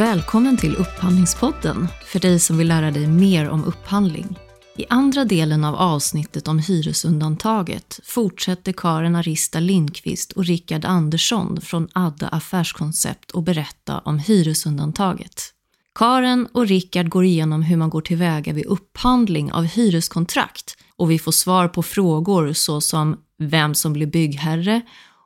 Välkommen till Upphandlingspodden för dig som vill lära dig mer om upphandling. I andra delen av avsnittet om hyresundantaget fortsätter Karin Arista Lindqvist och Rickard Andersson från Adda Affärskoncept att berätta om hyresundantaget. Karin och Rickard går igenom hur man går tillväga vid upphandling av hyreskontrakt och vi får svar på frågor såsom vem som blir byggherre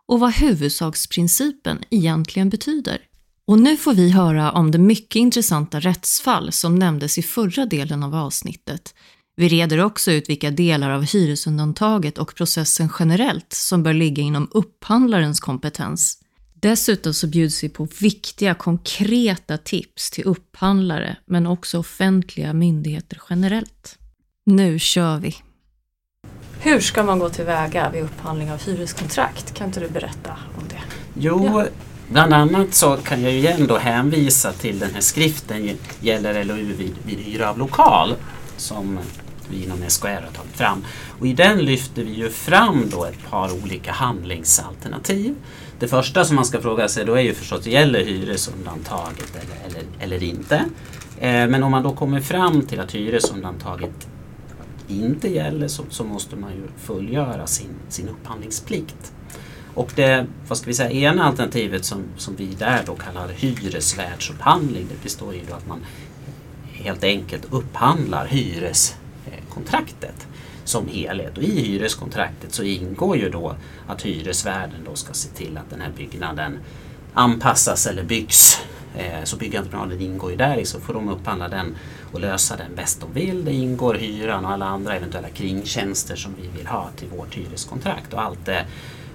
och vad huvudsaksprincipen egentligen betyder. Och nu får vi höra om det mycket intressanta rättsfall som nämndes i förra delen av avsnittet. Vi reder också ut vilka delar av hyresundantaget och processen generellt som bör ligga inom upphandlarens kompetens. Dessutom så bjuds vi på viktiga konkreta tips till upphandlare men också offentliga myndigheter generellt. Nu kör vi! Hur ska man gå tillväga vid upphandling av hyreskontrakt? Kan inte du berätta om det? Jo, ja bland annat så kan jag ju igen då hänvisa till den här skriften Gäller LOU vid, vid hyra av lokal som vi inom SKR har tagit fram. Och I den lyfter vi ju fram då ett par olika handlingsalternativ. Det första som man ska fråga sig då är ju förstås, gäller hyresundantaget eller, eller, eller inte? Eh, men om man då kommer fram till att hyresundantaget inte gäller så, så, måste man ju fullgöra sin, sin upphandlingsplikt. Och det vad ska vi säga, ena alternativet som, som vi där då kallar hyresvärdsupphandling det består ju då att man helt enkelt upphandlar hyreskontraktet som helhet. Och I hyreskontraktet så ingår ju då att hyresvärden då ska se till att den här byggnaden anpassas eller byggs. Eh, så byggentreprenaden ingår ju där så får de upphandla den och lösa den bäst de vill. Det ingår hyran och alla andra eventuella kringtjänster som vi vill ha till vårt hyreskontrakt och allt det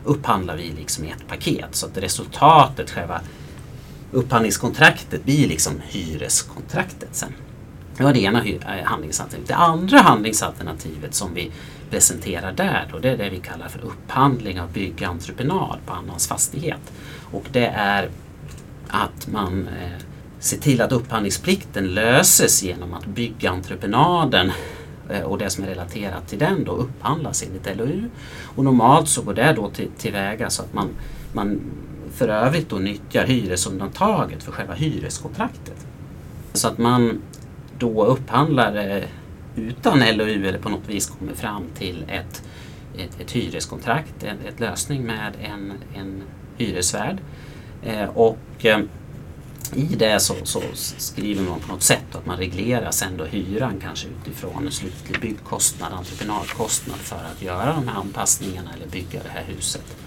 upphandlar vi liksom i ett paket så att resultatet, själva upphandlingskontraktet blir liksom hyreskontraktet sen. Det var det ena eh, handlingsalternativet. Det andra handlingsalternativet som vi presenterar där då, det är det vi kallar för upphandling av byggentreprenad på annans fastighet. Och det är att man eh, ser till att upphandlingsplikten löses genom att byggentreprenaden Eh, och det som är relaterat till den då upphandlas enligt LOU. Och normalt så går det då till, tillväga så att man, man för övrigt då nyttjar hyresundantaget för själva hyreskontraktet. Så att man då upphandlar eh, utan LOU eller på något vis kommer fram till ett, ett, ett hyreskontrakt, en ett lösning med en, en hyresvärd. Eh, och eh, i det så, så, skriver man på något sätt att man reglerar sen då hyran kanske utifrån en slutlig byggkostnad, entreprenadkostnad för att göra de här anpassningarna eller bygga det här huset.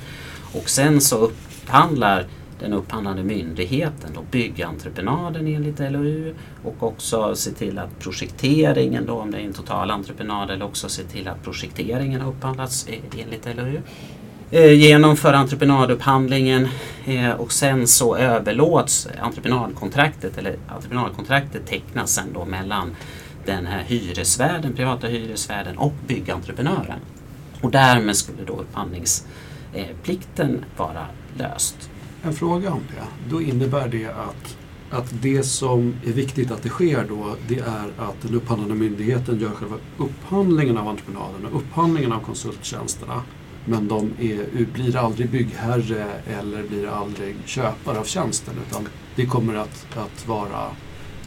Och sen så upphandlar den upphandlande myndigheten då byggentreprenaden enligt LOU och också se till att projekteringen då om det är en totalentreprenad eller också se till att projekteringen har upphandlats eh, enligt LOU. Eh, genomför entreprenadupphandlingen eh, och sen så överlåts entreprenadkontraktet eller entreprenadkontraktet tecknas sen då mellan den här hyresvärden, privata hyresvärden och byggentreprenören. Och därmed skulle då upphandlingsplikten vara löst. En fråga om det. Då innebär det att, att det som är viktigt att det sker då det är att den upphandlande myndigheten gör själva upphandlingen av entreprenaden och upphandlingen av konsulttjänsterna men de är, blir aldrig byggherre eller blir aldrig köpare av tjänsten utan det kommer att, att vara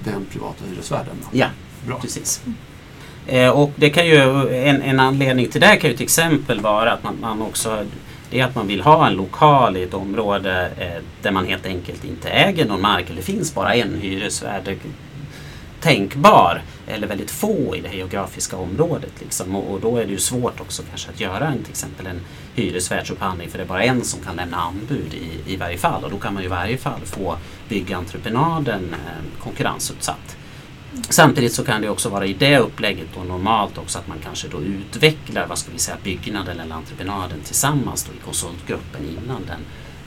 den privata hyresvärden. Ja, Bra. precis. Eh, och det kan ju, en, en anledning till det kan ju till exempel vara att man, man också det är att man vill ha en lokal i ett område eh, där man helt enkelt inte äger någon mark eller det finns bara en hyresvärd tänkbar eller väldigt få i det geografiska området. Liksom. Och, och, då är det ju svårt också kanske att göra en, till exempel en hyresvärdsupphandling för det är bara en som kan lämna anbud i, i varje fall och då kan man ju i varje fall få byggentreprenaden eh, konkurrensutsatt. Samtidigt så kan det också vara i det upplägget då normalt också att man kanske då utvecklar vad ska vi säga, byggnaden eller entreprenaden tillsammans då i konsultgruppen innan den,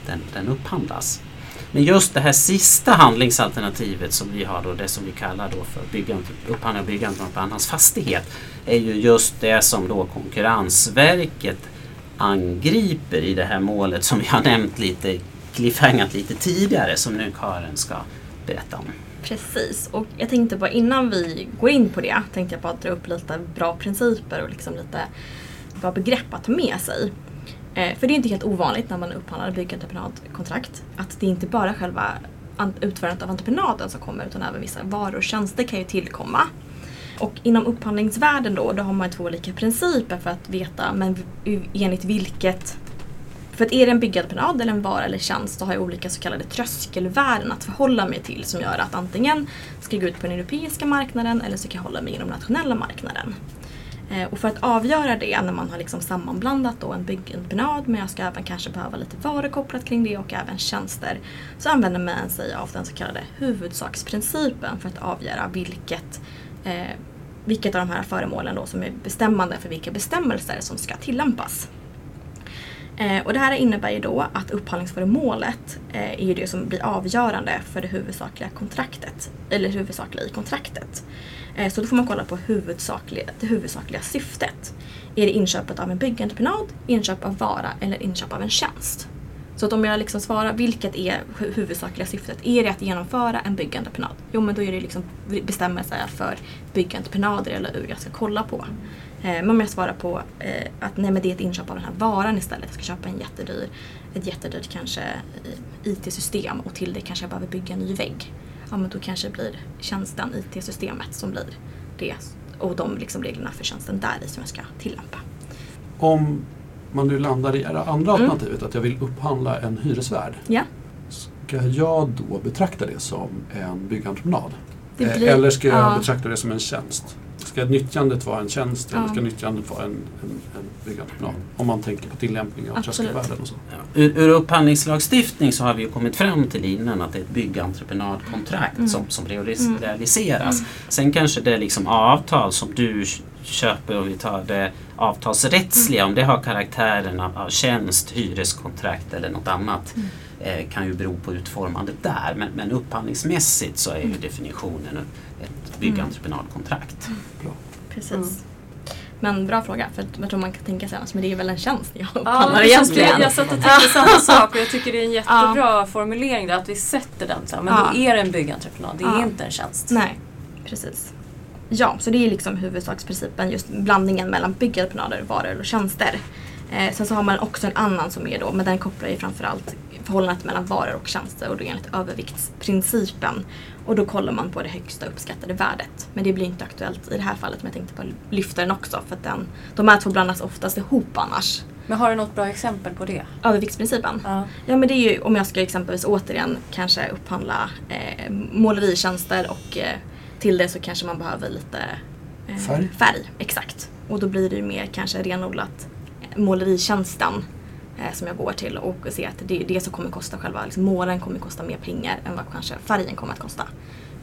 den, den upphandlas. Men just det här sista handlingsalternativet som vi har då, det som vi kallar då för byggande, upphandling av byggande på annans fastighet, är ju just det som då Konkurrensverket angriper i det här målet som vi har nämnt lite, cliffhangat lite tidigare, som nu Karin ska berätta om. Precis, och jag tänkte bara innan vi går in på det, tänkte jag bara dra upp lite bra principer och liksom lite bra begrepp att ta med sig. Eh, för det är inte helt ovanligt när man upphandlar byggentreprenadkontrakt att det inte bara är själva utförandet av entreprenaden som kommer utan även vissa varor och tjänster kan ju tillkomma. Och inom upphandlingsvärlden då, då har man två olika principer för att veta men enligt vilket för att är det en byggentreprenad eller en vara eller tjänst så har jag olika så kallade tröskelvärden att förhålla mig till som gör att antingen ska jag gå ut på den europeiska marknaden eller så kan jag hålla mig inom nationella marknaden. Eh, och för att avgöra det när man har liksom sammanblandat då en byggentreprenad men jag ska även kanske behöva lite varor kopplat kring det och även tjänster så använder man sig av den så kallade huvudsaksprincipen för att avgöra vilket, eh, vilket av de här föremålen då som är bestämmande för vilka bestämmelser som ska tillämpas. Eh, och det här innebär ju då att upphandlingsföremålet eh, är ju det som blir avgörande för det huvudsakliga kontraktet, eller huvudsakliga i kontraktet. Eh, så då får man kolla på huvudsakliga, det huvudsakliga syftet. Är det inköpet av en byggentreprenad, inköp av vara eller inköp av en tjänst? Så att om jag liksom svarar vilket är huvudsakliga syftet, är det att genomföra en byggentreprenad? Jo men då är det liksom bestämmelser för byggentreprenader eller hur jag ska kolla på. Eh, men om jag svarar på eh, att nej men det är ett inköp av den här varan istället, jag ska köpa en jättedyr, ett jättedyrt kanske eh, IT-system och till det kanske jag behöver bygga en ny vägg. Ja men då kanske det blir tjänsten, IT-systemet som blir det och de liksom reglerna för tjänsten där i som jag ska tillämpa. Om man nu landar i det andra Mm. alternativet, att jag vill upphandla en hyresvärd. Ja, Ska jag då betrakta det som en byggentreprenad? Eh, blir- Eller ska jag ja. betrakta det som en tjänst? Ska nyttjandet vara en tjänst eller Ja. ska nyttjandet vara en, en, en byggentreprenad? Om man tänker på tillämpning av tröskelvärden och så. Ja. Ur, ur upphandlingslagstiftning så har vi ju kommit fram till innan att det är ett byggentreprenadkontrakt Mm. som, som Mm. realiseras. Sen kanske det är liksom avtal som du köper och vi tar det avtalsrättsliga om det har karaktären av, tjänst, hyreskontrakt eller något annat. Mm. Eh, kan ju bero på utformandet där men, men upphandlingsmässigt så är ju Mm. definitionen ett byggentreprenadkontrakt. Bra. precis. Mm. Men bra fråga, för att jag tror man kan tänka sig annars, men det är väl en tjänst Ja, upphandlar känns- egentligen. jag, jag satt och tänkte samma sak och jag tycker det är en jättebra formulering där att vi sätter den så här, men Ja. då är det en byggentreprenad, det är Ja. inte en tjänst. Nej, precis. Ja, så det är liksom huvudsaksprincipen, just blandningen mellan byggentreprenörer, varor och tjänster. Eh, sen så har man också en annan som är då, men den kopplar ju framförallt förhållandet mellan varor och tjänster och då enligt överviktsprincipen. Och då kollar man på det högsta uppskattade värdet. Men det blir inte aktuellt i det här fallet, men jag tänkte bara lyfta den också för att den, de här två blandas oftast ihop annars. Men har du något bra exempel på det? Överviktsprincipen. Ja. Ja men det är ju om jag ska exempelvis återigen kanske upphandla eh, måleritjänster och eh, till det så kanske man behöver lite eh, Färg. färg. Exakt. Och då blir det ju mer kanske renodlat eh, måleritjänsten som jag går till och ser att det är det som kommer kosta själva liksom, målen kommer kosta mer pengar än vad kanske färgen kommer att kosta.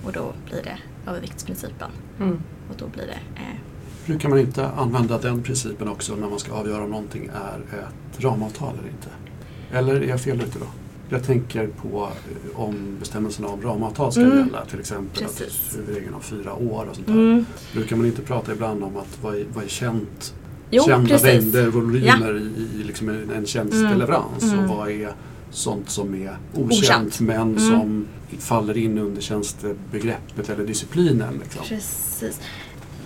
Och då blir det överviktsprincipen. Mm. Och då blir det eh, Brukar man inte använda den principen också när man ska avgöra om någonting är ett ramavtal eller inte? Eller är jag fel ute då? Jag tänker på eh, om bestämmelserna om ramavtal ska Mm. gälla, till exempel Precis. att huvudregeln har fyra år och sånt där. mm. Brukar man inte prata ibland om att vad är, vad är känt, Jo, kända precis. mängder, volymer i, i liksom en, en tjänsteleverans Mm. och Mm. vad är sånt som är okänt, Okänt. men Mm. som faller in under tjänstebegreppet eller disciplinen. Liksom. Precis.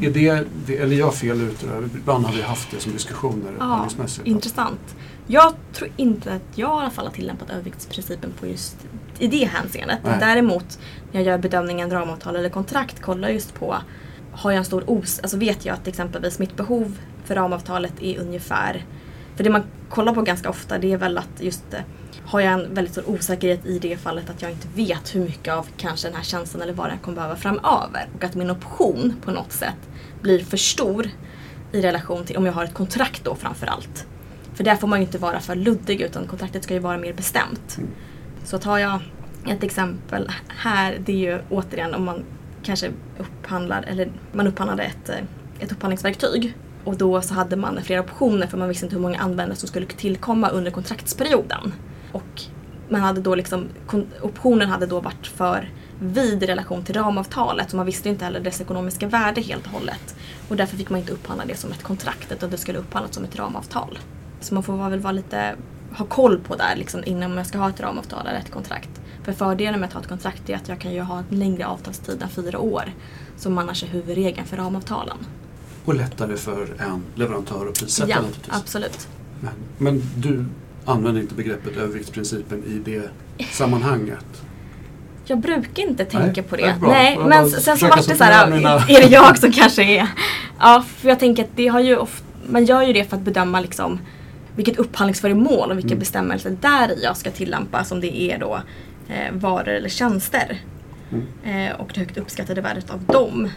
Är det, det, eller är jag fel ute? Ibland har vi haft det som diskussioner Ja. Intressant. Jag tror inte att jag i alla fall har tillämpat överviktsprincipen på just i det hänseendet. Nej. Däremot när jag gör bedömningen ramavtal eller kontrakt kollar just på har jag en stor os... Alltså vet jag att exempelvis mitt behov för ramavtalet är ungefär... För det man kollar på ganska ofta det är väl att just eh, har jag en väldigt stor osäkerhet i det fallet att jag inte vet hur mycket av kanske den här tjänsten eller vad jag kommer behöva framöver och att min option på något sätt blir för stor i relation till om jag har ett kontrakt då framförallt. För där får man ju inte vara för luddig utan kontraktet ska ju vara mer bestämt. Mm. Så tar jag ett exempel här, det är ju återigen om man kanske upphandlar, eller man upphandlade ett, eh, ett upphandlingsverktyg och då så hade man flera optioner för man visste inte hur många användare som skulle tillkomma under kontraktsperioden. Och man hade då liksom, optionen hade då varit för vid i relation till ramavtalet så man visste inte heller dess ekonomiska värde helt och hållet. Och därför fick man inte upphandla det som ett kontrakt utan det skulle upphandlas som ett ramavtal. Så man får väl vara lite, ha koll på där liksom, innan man ska ha ett ramavtal eller ett kontrakt. För fördelen med att ha ett kontrakt är att jag kan ju ha en längre avtalstid än fyra år. Som annars är huvudregeln för ramavtalen. Och lättare för en leverantör att prissätta ja, naturligtvis. absolut. Men, men du använder inte begreppet överviktsprincipen i det sammanhanget? Jag brukar inte tänka Nej, på det det. bra. Nej, Jag men sen så vart det så här, mina- är det jag som kanske är... Ja, för jag tänker att det har ju ofta, man gör ju det för att bedöma liksom vilket upphandlingsföremål och vilka Mm. bestämmelser där jag ska tillämpas om det är då eh, varor eller tjänster. Mm. Eh, och det högt uppskattade värdet av dem.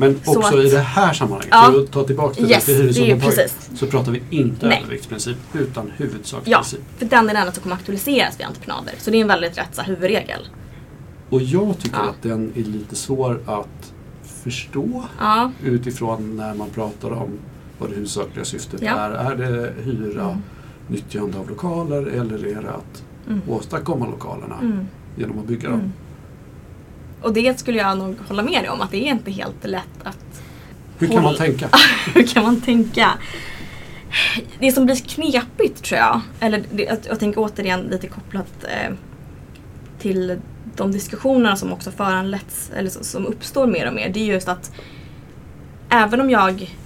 Men Så också att- i det här sammanhanget, Ja. för att ta tillbaka till Yes, det, till det precis. så pratar vi inte Nej. överviktsprincip utan Ja, huvudsaksprincip. för den är den enda som kommer aktualiseras vid entreprenader. Så det är en väldigt rätt så huvudregel. Och jag tycker Ja. att den är lite svår att förstå Ja, utifrån när man pratar om vad det huvudsakliga syftet Ja. är. Är det hyra, Mm. nyttjande av lokaler eller är det att Mm. åstadkomma lokalerna mm. genom att bygga dem? Mm. Och det skulle jag nog hålla med dig om att det är inte helt lätt att Hur kan man tänka? Hur kan man tänka? Det som blir knepigt tror jag, eller det, jag, tänker återigen lite kopplat eh, till de diskussionerna som också föranletts, eller som, som uppstår mer och mer, det är just att även om jag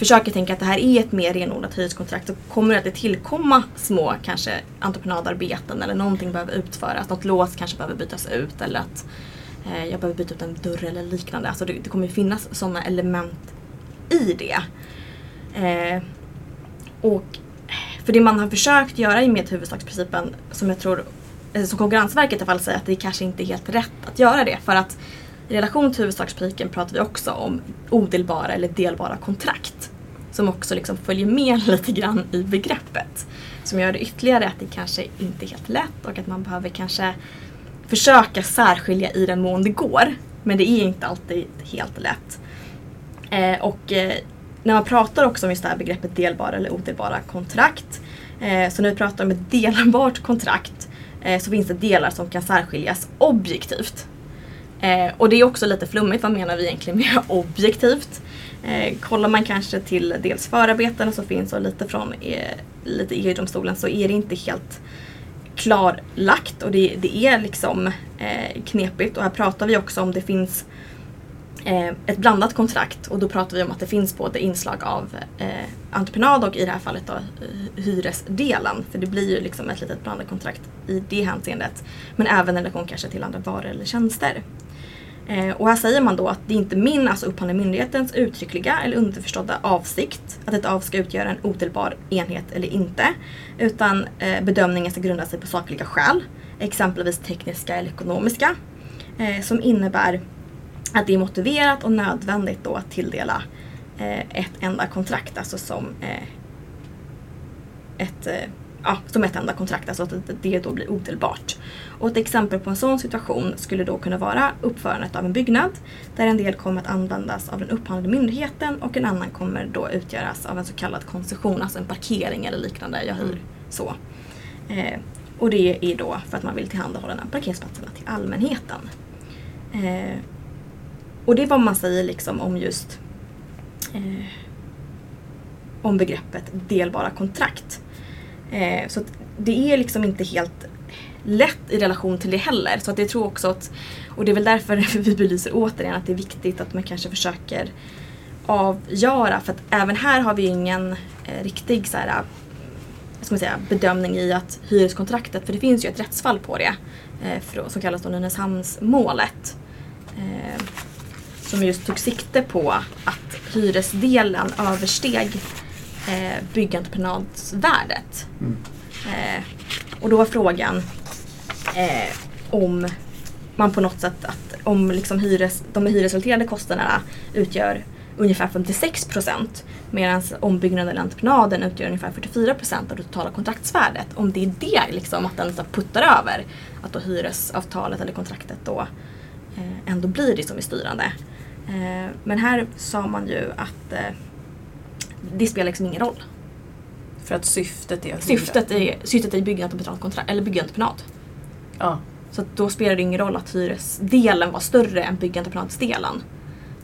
försöker tänka att det här är ett mer renodlat hyreskontrakt så kommer det att tillkomma små kanske entreprenadarbeten eller någonting behöver utföras. Något lås kanske behöver bytas ut eller att eh, jag behöver byta ut en dörr eller liknande. Alltså det, det kommer ju finnas sådana element i det. Eh, och för det man har försökt göra med huvudsaksprincipen som jag tror, eh, som Konkurrensverket i alla fall säger att det kanske inte är helt rätt att göra det. För att i relation till huvudsaksprincipen pratar vi också om odelbara eller delbara kontrakt. Som också liksom följer med lite grann i begreppet. Som gör det ytterligare att det kanske inte är helt lätt och att man behöver kanske försöka särskilja i den mån det går. Men det är inte alltid helt lätt. Eh, och eh, när man pratar också om just det här begreppet delbara eller odelbara kontrakt. Eh, så när vi pratar om ett delbart kontrakt eh, så finns det delar som kan särskiljas objektivt. Eh, och det är också lite flummigt, vad menar vi egentligen med objektivt? Eh, kollar man kanske till dels förarbetena som finns och lite från eh, lite EU-domstolen så är det inte helt klarlagt och det, det är liksom eh, knepigt och här pratar vi också om det finns eh, ett blandat kontrakt och då pratar vi om att det finns både inslag av eh, entreprenad och i det här fallet då eh, hyresdelen. För det blir ju liksom ett litet blandat kontrakt i det hänseendet. Men även en relation kanske till andra varor eller tjänster. Eh, och här säger man då att det är inte min, alltså upphandlande myndighetens uttryckliga eller underförstådda avsikt att ett av ska utgöra en odelbar enhet eller inte. Utan eh, bedömningen ska grunda sig på sakliga skäl, exempelvis tekniska eller ekonomiska. Eh, som innebär att det är motiverat och nödvändigt då att tilldela eh, ett enda kontrakt, alltså som eh, ett, eh, ja, som ett enda kontrakt, alltså att det- det då blir odelbart. Och ett exempel på en sån situation skulle då kunna vara uppförandet av en byggnad där en del kommer att användas av den upphandlande myndigheten och en annan kommer då utgöras av en så kallad koncession, alltså en parkering eller liknande. Jag hyr så. Eh, och det är då för att man vill tillhandahålla här parkeringsplatserna till allmänheten. Eh, och det är vad man säger liksom om just eh, om begreppet delbara kontrakt. Eh, så att det är liksom inte helt lätt i relation till det heller. Så att jag tror också att, och det är väl därför vi belyser återigen att det är viktigt att man kanske försöker avgöra. För att även här har vi ingen eh, riktig så här, ska man säga, bedömning i att hyreskontraktet, för det finns ju ett rättsfall på det eh, för, som kallas då Nynäshamnsmålet. Eh, som just tog sikte på att hyresdelen översteg eh, byggentreprenadvärdet. Mm. Eh, och då var frågan eh, om man på något sätt, att om liksom hyres, de hyresrelaterade kostnaderna utgör ungefär 56 procent medan ombyggnaden eller entreprenaden utgör ungefär 44 procent av det totala kontraktsvärdet. Om det är det liksom att den så puttar över, att då hyresavtalet eller kontraktet då eh, ändå blir det som är styrande. Eh, men här sa man ju att eh, det spelar liksom ingen roll. För att syftet är att Syftet är, syftet är byggentreprenadkontrakt, eller byggentreprenad. Ja. Så då spelar det ingen roll att hyresdelen var större än byggentreprenadsdelen.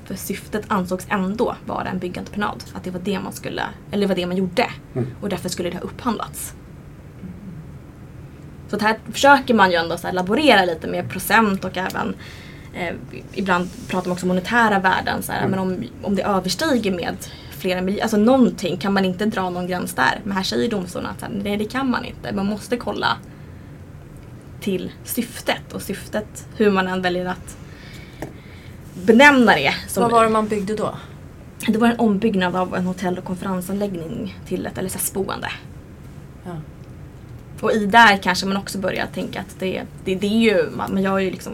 För syftet ansågs ändå vara en byggentreprenad. Att det var det man skulle, eller var det man gjorde. Mm. Och därför skulle det ha upphandlats. Så här försöker man ju ändå så laborera lite med procent och även eh, ibland pratar man också om monetära värden. Så här, Mm. Men om, om det överstiger med flera miljoner, alltså någonting, kan man inte dra någon gräns där? Men här säger domstolen att så här, nej det kan man inte. Man måste kolla till syftet och syftet, hur man än väljer att benämna det. Som, Vad var det man byggde då? Det var en ombyggnad av en hotell och konferensanläggning till ett LSS-boende. Ja. Och i där kanske man också börjar tänka att det, det, det är ju, man, gör ju liksom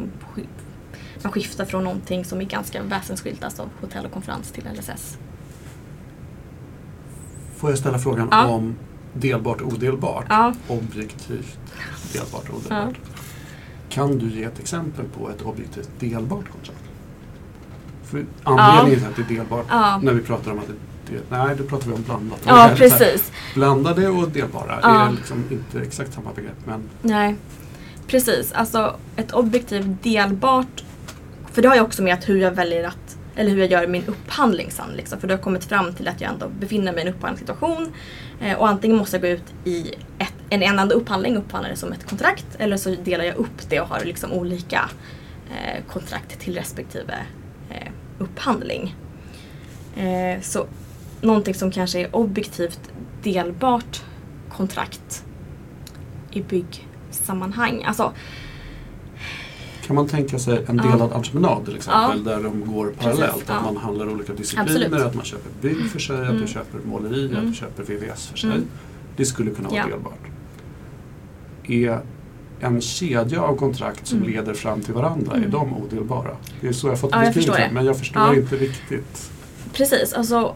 man skiftar från någonting som är ganska väsensskilt, alltså hotell och konferens till LSS. Får jag ställa frågan Ja. om delbart och odelbart? Ja. Objektivt delbart och odelbart. Kan du ge ett exempel på ett objektivt delbart kontrakt? För anledningen till att det är delbart, Ja. när vi pratar om att det nej, då pratar vi om blandat. Ja, precis. Blandade och delbara Ja. är liksom inte exakt samma begrepp. Men Nej, precis. Alltså ett objektivt delbart, för det har ju också med att hur jag väljer att, eller hur jag gör min upphandling sen. Liksom. För då har jag kommit fram till att jag ändå befinner mig i en upphandlingssituation eh, och antingen måste jag gå ut i ett, en enda upphandling, upphandla det som ett kontrakt, eller så delar jag upp det och har liksom olika eh, kontrakt till respektive eh, upphandling. Eh, så någonting som kanske är objektivt delbart kontrakt i byggsammanhang. Alltså, kan man tänka sig en Ja. delad entreprenad till exempel Ja. där de går parallellt? Precis, Att ja. man handlar olika discipliner, Absolut. att man köper bygg för sig, att Mm. du köper måleri, att Mm. du köper VVS för sig. Mm. Det skulle kunna vara Ja. delbart. Är en kedja av kontrakt som Mm. leder fram till varandra, är Mm. de odelbara? Det är så jag fått Ja, beskrivet det, men jag förstår Ja. inte riktigt. Precis, alltså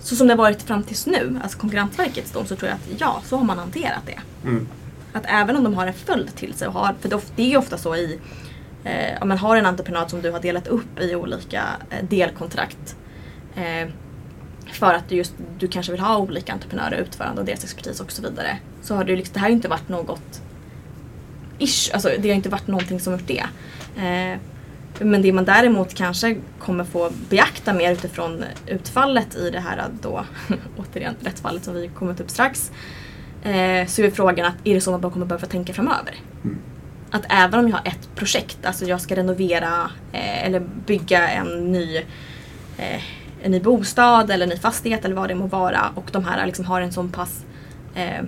så som det har varit fram tills nu, alltså Konkurrensverkets dom, så tror jag att ja, så har man hanterat det. Mm. Att även om de har en följd till sig, och har, för det är ju ofta så i, eh, om man har en entreprenad som du har delat upp i olika eh, delkontrakt. Eh, för att du, just, du kanske vill ha olika entreprenörer, utförande och deras expertis och så vidare. Så har ju liksom, det här har inte varit något ish, alltså det har inte varit någonting som gjort det. Eh, men det man däremot kanske kommer få beakta mer utifrån utfallet i det här då, återigen rättsfallet som vi kommer upp strax. Eh, så är frågan att är det så man bara kommer behöva tänka framöver? Mm. Att även om jag har ett projekt, alltså jag ska renovera eh, eller bygga en ny, eh, en ny bostad eller en ny fastighet eller vad det må vara och de här liksom har en sån pass eh,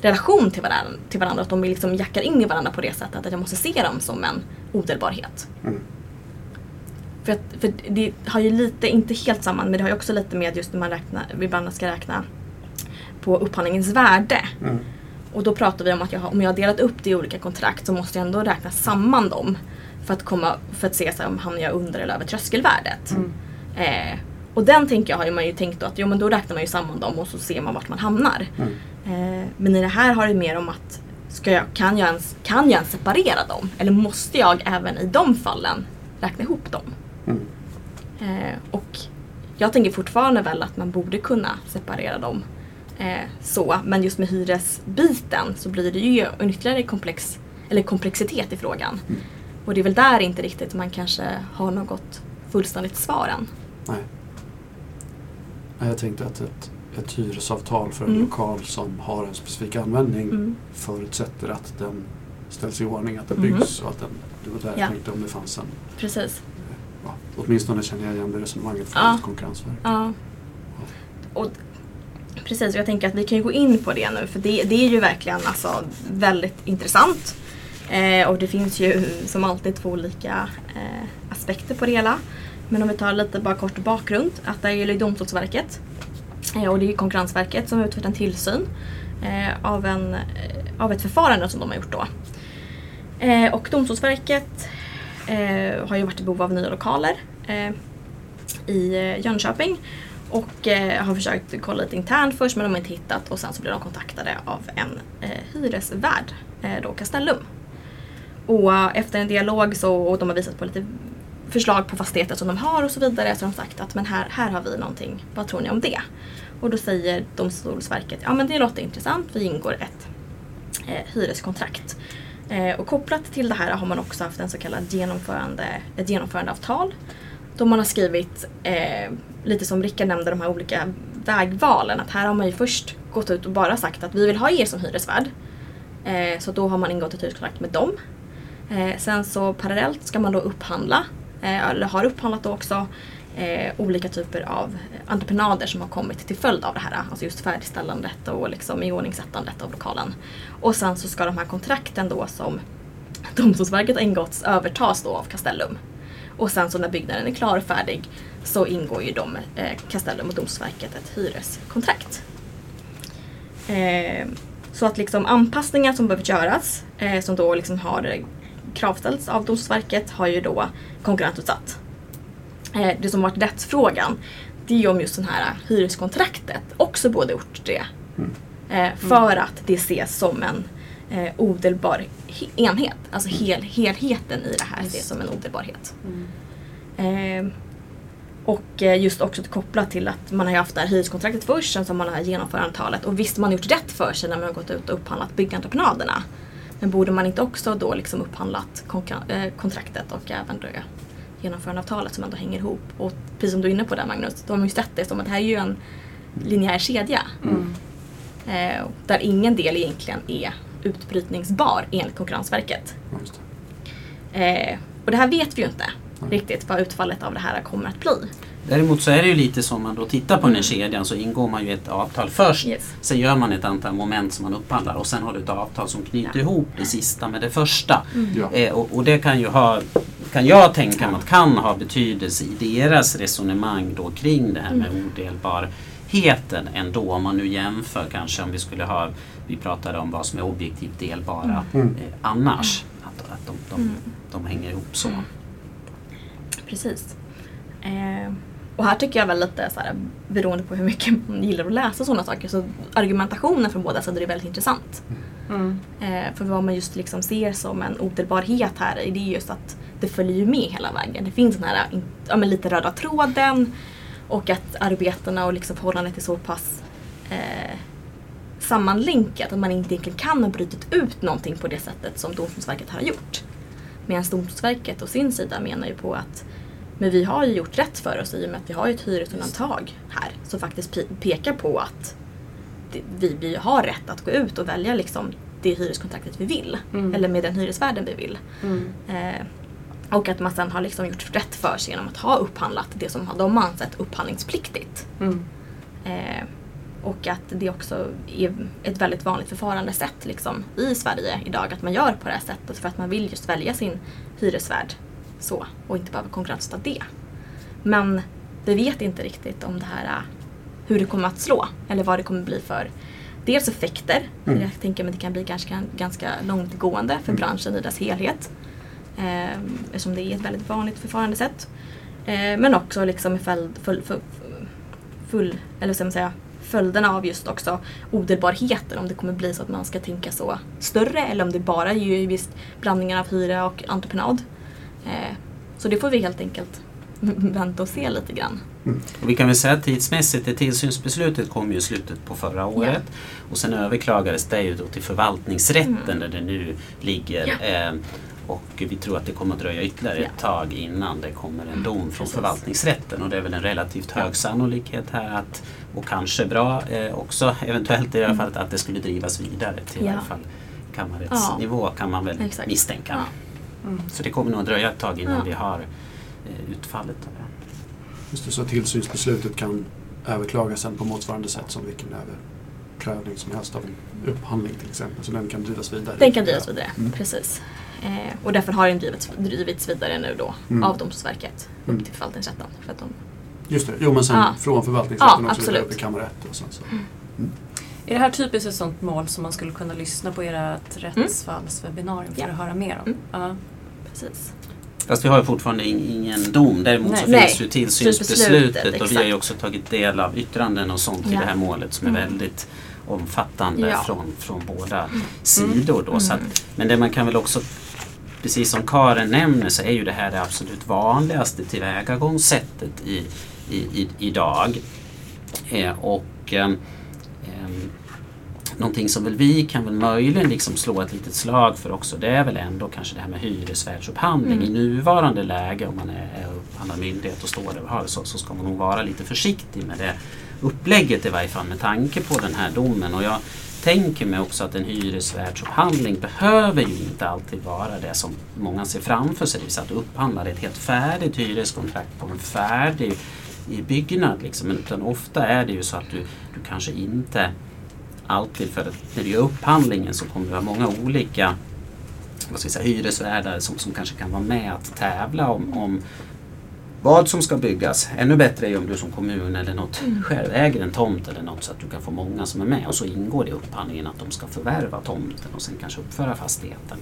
relation till varandra, till varandra att de liksom jackar in i varandra på det sättet att jag måste se dem som en odelbarhet. Mm. För, att, för det har ju lite, inte helt samman, men det har ju också lite med just när man räknar, ibland ska räkna på upphandlingens värde. Mm. Och då pratar vi om att jag har, om jag har delat upp det i olika kontrakt så måste jag ändå räkna samman dem. För att, komma, för att se så här, om hamnar jag under eller över tröskelvärdet. Mm. Eh, och den tänker jag har man ju tänkt då att jo men då räknar man ju samman dem och så ser man vart man hamnar. Mm. Eh, men i det här har det mer om att ska jag, kan, jag ens, kan jag ens separera dem? Eller måste jag även i de fallen räkna ihop dem? Mm. Eh, och jag tänker fortfarande väl att man borde kunna separera dem eh, så. Men just med hyresbiten så blir det ju en ytterligare komplex, eller komplexitet i frågan. Mm. Och det är väl där inte riktigt man kanske har något fullständigt svar än. Nej. Jag tänkte att ett, ett hyresavtal för en Mm. lokal som har en specifik användning Mm. förutsätter att den ställs i ordning, att den Mhm. byggs och att den, det var där Ja. jag tänkte om det fanns en, Precis. ja, åtminstone känner jag igen det resonemanget från Ja. Konkurrensverket. Ja. Och, precis, och jag tänker att vi kan ju gå in på det nu för det, det är ju verkligen alltså väldigt intressant. Eh, och det finns ju som alltid två olika eh, aspekter på det hela. Men om vi tar lite bara kort bakgrund. Att det är ju Domstolsverket eh, och det är Konkurrensverket som har utfört en tillsyn eh, av, en, eh, av ett förfarande som de har gjort då. Och Domstolsverket har ju varit i behov av nya lokaler i Jönköping. Och eh, har försökt kolla lite internt först men de har inte hittat och sen så blev de kontaktade av en eh, hyresvärd, eh, då Castellum. Och efter en dialog så, och de har visat på lite förslag på fastigheter som de har och så vidare så har de sagt att men här, här har vi någonting, vad tror ni om det? Och då säger Domstolsverket, ja men det låter intressant, vi ingår ett eh, hyreskontrakt. Eh, och kopplat till det här har man också haft en så kallad genomförande, ett genomförandeavtal. Då man har skrivit, eh, lite som Rickard nämnde, de här olika vägvalen. Att här har man ju först gått ut och bara sagt att vi vill ha er som hyresvärd. Eh, så då har man ingått ett hyreskontrakt med dem. Eh, sen så parallellt ska man då upphandla, Eh, eller har upphandlat då också, eh, olika typer av entreprenader som har kommit till följd av det här. Alltså just färdigställandet och liksom iordningssättandet av lokalen. Och sen så ska de här kontrakten då som Domstolsverket har ingått övertas då av Castellum. Och sen så när byggnaden är klar och färdig så ingår ju de, eh, Castellum och Domstolsverket ett hyreskontrakt. Eh, så att liksom anpassningar som behöver göras, eh, som då liksom har kravställts av Domstolsverket, har ju då konkurrensutsatt. Eh, det som varit rättsfrågan, det är om just det här hyreskontraktet också borde gjort det. Eh, för att det ses som en eh, odelbar he- enhet. Alltså hel, helheten i det här ses som en odelbarhet. Eh, och eh, just också kopplat till att man har ju haft det här hyreskontraktet först, sen så har man har genomförandeavtalet. Och visst, man har gjort rätt för sig när man har gått ut och upphandlat byggentreprenaderna. Men borde man inte också då liksom upphandlat eh, kontraktet och även då genomförandeavtalet som ändå hänger ihop? Och precis som du är inne på där Magnus, då har man ju sett det som att det här är ju en linjär kedja. Eh, där ingen del egentligen är utbrytningsbar enligt Konkurrensverket. Det. Eh, och det här vet vi ju inte riktigt vad utfallet av det här kommer att bli. Däremot så är det ju lite som man då tittar på den här kedjan så ingår man ju ett avtal först. Yes. Sen gör man ett antal moment som man upphandlar och sen har du ett avtal som knyter ihop det sista med det första. Ja. Eh, och, och det kan ju ha, kan jag tänka mig att kan ha betydelse i deras resonemang då kring det här med odelbarheten ändå. Om man nu jämför kanske om vi skulle ha, vi pratade om vad som är objektivt delbara Mm. eh, annars. Att, att de, de, de hänger ihop så. Precis. Eh, och här tycker jag väl lite så här, beroende på hur mycket man gillar att läsa sådana saker, så argumentationen från båda sidor är väldigt intressant. Mm. Eh, för vad man just liksom ser som en odelbarhet här, det är just att det följer med hela vägen. Det finns den här ja, men lite röda tråden och att arbetena och liksom förhållandet är så pass eh, sammanlänkat att man inte egentligen kan ha brutit ut någonting på det sättet som Domstolsverket har gjort. Medan Domstolsverket å sin sida menar ju på att men vi har ju gjort rätt för oss i och med att vi har ett hyresundantag här som faktiskt pe- pekar på att vi, vi har rätt att gå ut och välja liksom det hyreskontraktet vi vill. Mm. Eller med den hyresvärden vi vill. Mm. Eh, och att man sen har liksom gjort rätt för sig genom att ha upphandlat det som de har ansett upphandlingspliktigt. Mm. Eh, och att det också är ett väldigt vanligt förfarandesätt liksom, i Sverige idag att man gör på det här sättet för att man vill just välja sin hyresvärd så och inte behöva konkurrensutsätta det. Men vi vet inte riktigt om det här, eh, hur det kommer att slå eller vad det kommer bli för dels effekter, Mm. jag tänker att det kan bli ganska, ganska långtgående för branschen i dess helhet. Eh, eftersom det är ett väldigt vanligt förfarandesätt. Eh, men också liksom i följd, full, full, full, eller ska man säga, följderna av just också odelbarheten. Om det kommer bli så att man ska tänka så större eller om det bara är ju visst blandningen av hyra och entreprenad. Eh, så det får vi helt enkelt vänta och se lite grann. Och vi kan väl säga att tidsmässigt, det tillsynsbeslutet kom ju i slutet på förra året. Och sen överklagades det ju då till förvaltningsrätten där det nu ligger. Eh, och vi tror att det kommer att dröja ytterligare ett tag innan det kommer en dom från Precis. förvaltningsrätten. Och det är väl en relativt hög sannolikhet här att, och kanske bra eh, också eventuellt i det här fallet, att det skulle drivas vidare till i Ja. alla fall kammarrättsnivå kan man väl Exakt. misstänka. Mm. Så det kommer nog att dröja ett tag innan Ja. vi har eh, utfallet av det. Just det, så tillsynsbeslutet kan överklagas sen på motsvarande sätt som vilken överprövning som helst av en upphandling till exempel. Så den kan drivas vidare. Den kan drivas vidare, Mm. precis. Eh, och därför har den drivits, drivits vidare nu då Mm. av Domstolsverket Mm. upp till förvaltningsrätten. För att de, Just det, jo men sen Ja. från förvaltningsrätten Ja, också vidare upp absolut. till kammarrätt och sen så. Är det här typiskt ett sånt mål som man skulle kunna lyssna på ert rättsfallswebbinarium för Ja. att höra mer om? Mm. Ja. Precis. Fast vi har ju fortfarande in- ingen dom. Däremot så Nej. finns ju Nej, tillsynsbeslutet beslutet, och vi har ju också tagit del av yttranden och sånt i Ja. det här målet som är Mm. väldigt omfattande Ja. från, från båda sidor. Då. Så Mm. att, men det man kan väl också, precis som Karen nämner, så är ju det här det absolut vanligaste tillvägagångssättet i, i, i, idag. Eh, och ehm, Någonting som väl vi kan väl möjligen liksom slå ett litet slag för också det är väl ändå kanske det här med hyresvärdsupphandling. Mm. I nuvarande läge om man är, upphandlad myndighet och står det så, så ska man nog vara lite försiktig med det upplägget i varje fall med tanke på den här domen. Och jag tänker mig också att en hyresvärdsupphandling behöver ju inte alltid vara det som många ser framför sig. Det vill säga att du upphandlar ett helt färdigt hyreskontrakt på en färdig i byggnad. Liksom. Utan ofta är det ju så att du, du kanske inte alltid, för att gör upphandlingen så kommer det vara många olika vad ska säga, hyresvärdar som, som kanske kan vara med att tävla om, om vad som ska byggas. Ännu bättre är ju om du som kommun eller något Mm. själv äger en tomt eller något så att du kan få många som är med och så ingår det i upphandlingen att de ska förvärva tomten och sen kanske uppföra fastigheten.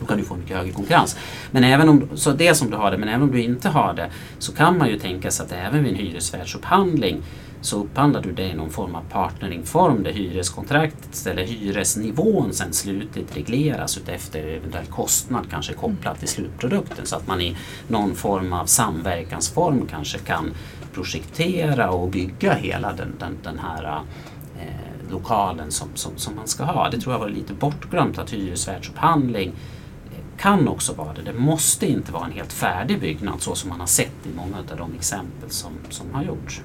Då kan du få mycket högre konkurrens. Men även om, så det som du har det, men även om du inte har det så kan man ju tänka sig att även vid en hyresvärdsupphandling så upphandlar du det i någon form av partneringform där hyreskontraktet eller hyresnivån sen slutligt regleras utefter eventuell kostnad kanske kopplat till slutprodukten så att man i någon form av samverkansform kanske kan projektera och bygga hela den, den, den här eh, lokalen som, som, som man ska ha. Det tror jag var lite bortglömt att hyresvärdsupphandling eh, kan också vara det. Det måste inte vara en helt färdig byggnad så som man har sett i många av de exempel som, som har gjorts.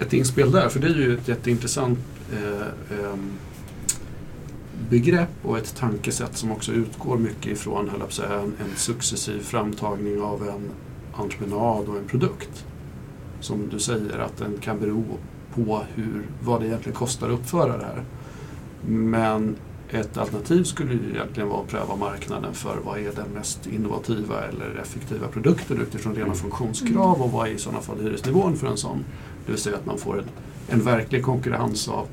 Ett inspel där, för det är ju ett jätteintressant eh, ehm, begrepp och ett tankesätt som också utgår mycket ifrån höll jag säga, en, en successiv framtagning av en entreprenad och en produkt. Som du säger att den kan bero på hur, vad det egentligen kostar att uppföra det här. Men ett alternativ skulle ju egentligen vara att pröva marknaden för vad är den mest innovativa eller effektiva produkten utifrån rena Mm. funktionskrav och vad är i sådana fall hyresnivån för en sån. Det vill säga att man får en, en verklig konkurrens av,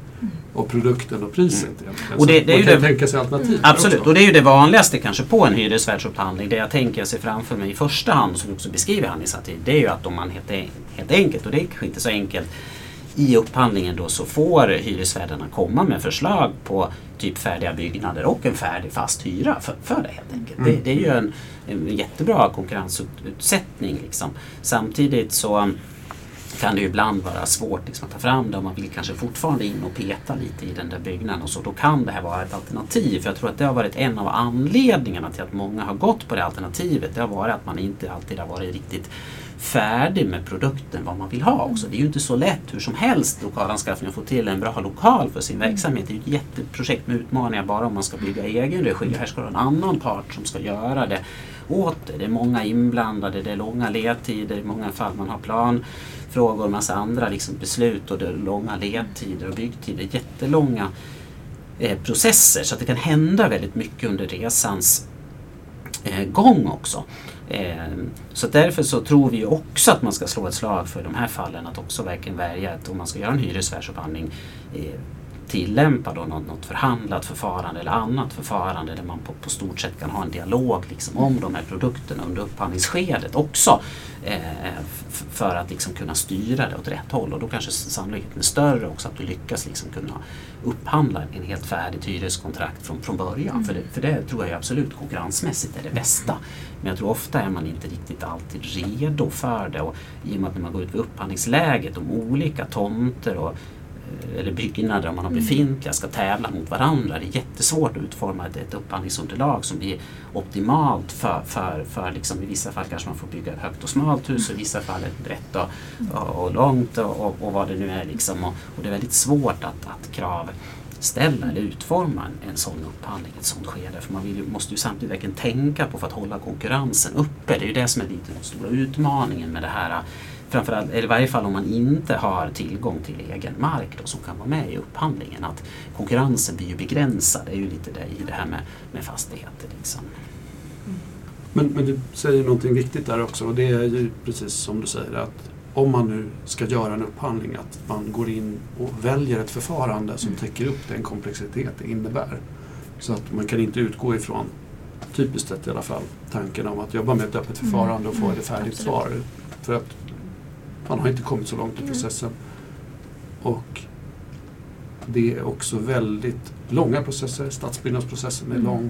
av produkten och priset. Mm. Och det- det är man ju kan det- tänka sig alternativ. Absolut, också. och det är ju det vanligaste kanske på en hyresvärdsupphandling. Det jag tänker sig framför mig i första hand, som också beskriver i handlingsartikeln, det är ju att om man helt, helt enkelt, och det är kanske inte så enkelt, i upphandlingen då så får hyresvärdarna komma med förslag på typ färdiga byggnader och en färdig fast hyra för, för det helt enkelt. Mm. Det, det är ju en, en jättebra konkurrensutsättning. Liksom. Samtidigt så kan det ju ibland vara svårt liksom, att ta fram det och man vill kanske fortfarande in och peta lite i den där byggnaden och så. Då kan det här vara ett alternativ. För jag tror att det har varit en av anledningarna till att många har gått på det alternativet. Det har varit att man inte alltid har varit riktigt färdig med produkten, vad man vill ha också. Det är ju inte så lätt hur som helst lokalanskaffning att få till en bra lokal för sin verksamhet. Det är ju ett jätteprojekt med utmaningar bara om man ska bygga i egen regi. Här ska det vara en annan part som ska göra det åt det. Det är många inblandade, det är långa ledtider, i många fall man har plan frågor, och massa andra liksom beslut och det långa ledtider och byggtider. Jättelånga eh, processer så att det kan hända väldigt mycket under resans eh, gång också. Eh, så därför så tror vi också att man ska slå ett slag för de här fallen att också verkligen välja att om man ska göra en hyresvärdsupphandling eh, tillämpa då något, något förhandlat förfarande eller annat förfarande där man på, på stort sett kan ha en dialog liksom om de här produkterna under upphandlingsskedet också. Eh, för att liksom kunna styra det åt rätt håll och då kanske sannolikheten är större också att du lyckas liksom kunna upphandla en helt färdigt hyreskontrakt från, från början. För, det, för det tror jag absolut konkurrensmässigt är det bästa. Men jag tror ofta är man inte riktigt alltid redo för det och i och med att när man går ut vid upphandlingsläget om olika tomter och eller byggnader om man har befintliga ska tävla mot varandra. Det är jättesvårt att utforma ett, upphandlingsunderlag som blir optimalt för, för, för liksom, i vissa fall kanske man får bygga ett högt och smalt hus och i vissa fall ett brett och, och, och långt och, och, vad det nu är. Liksom. Och, och det är väldigt svårt att, att kravställa eller utforma en, en sån upphandling, ett sånt skede. För man vill, måste ju samtidigt verkligen tänka på för att hålla konkurrensen uppe. Det är ju det som är lite den stora utmaningen med det här framförallt, eller i varje fall om man inte har tillgång till egen mark då, som kan vara med i upphandlingen. Att konkurrensen blir ju begränsad, det är ju lite det i det här med, med fastigheter. Liksom. Men, men du säger någonting viktigt där också och det är ju precis som du säger att om man nu ska göra en upphandling att man går in och väljer ett förfarande som täcker upp den komplexitet det innebär. Så att man kan inte utgå ifrån, typiskt sett i alla fall, tanken om att jobba med ett öppet Mm. förfarande och få Mm, ett färdigt absolut. svar. För att man har inte kommit så långt i Mm. processen. Och det är också väldigt långa processer. Stadsbyggnadsprocessen är Mm. lång.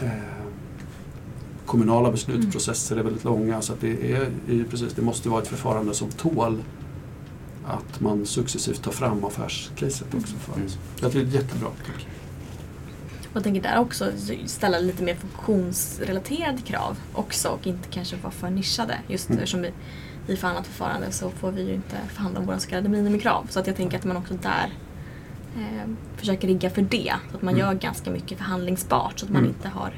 Eh, kommunala beslutsprocesser är väldigt långa. Så det, är, ju precis, det måste vara ett förfarande som tål att man successivt tar fram affärscaset också. För. Mm. Jag tycker det är jättebra. Tack. Jag tänker där också ställa lite mer funktionsrelaterade krav också och inte kanske vara för nischade. Just Mm. eftersom vi i förhandlat förfarande så får vi ju inte förhandla om våra så kallade minimikrav. Så att jag tänker att man också där eh, försöker rigga för det. Så att man Mm. gör ganska mycket förhandlingsbart så att man Mm. inte har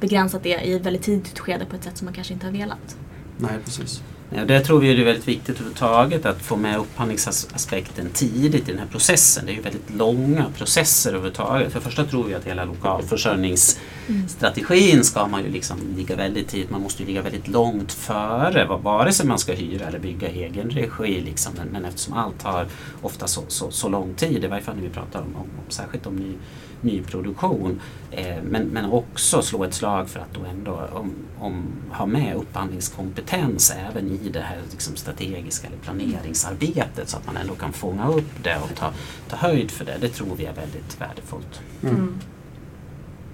begränsat det i ett väldigt tidigt skede på ett sätt som man kanske inte har velat. Nej, precis. Ja, det tror vi är väldigt viktigt överhuvudtaget att få med upphandlingsaspekten tidigt i den här processen. Det är ju väldigt långa processer överhuvudtaget. För det första tror vi att hela lokalförsörjningsstrategin ska man ju liksom ligga väldigt tidigt. Man måste ju ligga väldigt långt före vare sig man ska hyra eller bygga i egen regi. Liksom. Men, men eftersom allt tar ofta så, så, så lång tid, i varje fall när vi pratar om, om, om särskilt om ny, nyproduktion. Eh, men, men också slå ett slag för att då ändå om, om, ha med upphandlingskompetens även i det här liksom, strategiska eller planeringsarbetet så att man ändå kan fånga upp det och ta, ta höjd för det. Det tror vi är väldigt värdefullt. Mm. Mm.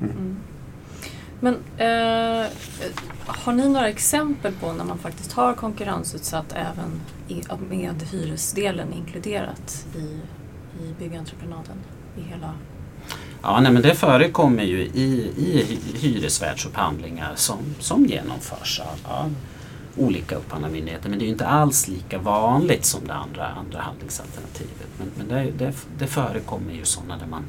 Mm. Mm. Men eh, har ni några exempel på när man faktiskt har konkurrensutsatt även i, med hyresdelen inkluderat i, i byggentreprenaden? I hela... Ja, nej, men det förekommer ju i, i hyresvärdsupphandlingar som, som genomförs av, av olika upphandlarmyndigheter. Men det är ju inte alls lika vanligt som det andra, andra handlingsalternativet. Men, men det, det, det förekommer ju sådana där man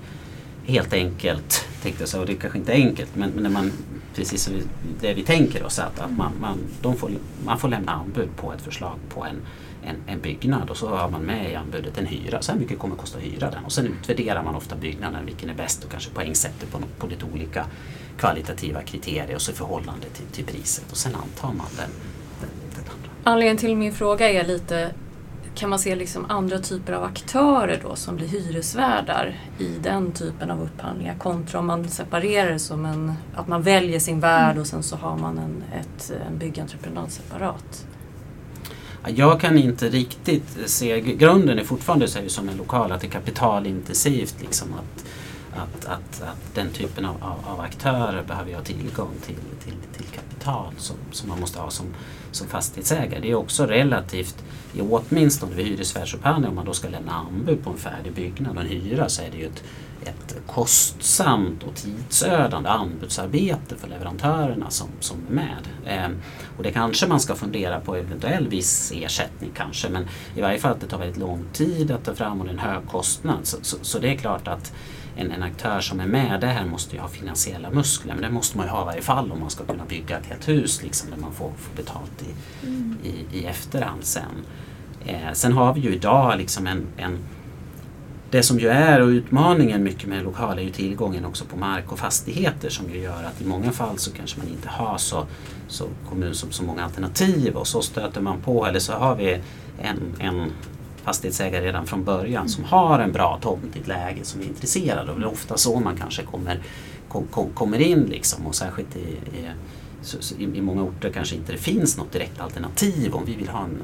helt enkelt, tänkte jag säga, och det är kanske inte är enkelt, men, men när man, precis som det vi tänker oss, att, att man, man, de får, man får lämna anbud på ett förslag på en, en, en byggnad och så har man med i anbudet en hyra. Så här mycket kommer det kosta att hyra den. Och sen utvärderar man ofta byggnaden, vilken är bäst och kanske poängsätter på, på lite olika kvalitativa kriterier och så i förhållande till, till priset. Och sen antar man den, den, den andra. Anledningen till min fråga är lite kan man se liksom andra typer av aktörer då som blir hyresvärdar i den typen av upphandlingar kontra om man separerar det som en, att man väljer sin värd och sen så har man en, ett, en byggentreprenad separat. Jag kan inte riktigt se, grunden är fortfarande så är det som en lokal, att det är kapitalintensivt. Liksom, att, att, att, att den typen av, av, av aktörer behöver ha tillgång till, till, till kapital som, som man måste ha som, som fastighetsägare. Det är också relativt, i åtminstone vid hyresvärdsupphandling, om man då ska lämna anbud på en färdig byggnad och en hyra så är det ju ett, ett kostsamt och tidsödande anbudsarbete för leverantörerna som, som är med. Ehm, och det kanske man ska fundera på eventuell viss ersättning kanske men i varje fall att det tar väldigt lång tid att ta fram och det är en hög kostnad. Så, så, så det är klart att en, en aktör som är med där måste ju ha finansiella muskler men det måste man ju ha i varje fall om man ska kunna bygga ett helt hus liksom, där man får, får betalt i, i, i efterhand sen. Eh, sen har vi ju idag liksom en, en det som ju är och utmaningen mycket med lokal är ju tillgången också på mark och fastigheter som ju gör att i många fall så kanske man inte har så, så kommun som så många alternativ och så stöter man på. Eller så har vi en, en fastighetsägare redan från början som har en bra tomt i ett läge som är intresserad och det. Är ofta så man kanske kommer, kom, kom, kommer in liksom. Och särskilt i, i, så, så, i, i många orter kanske inte det finns något direkt alternativ om vi vill ha en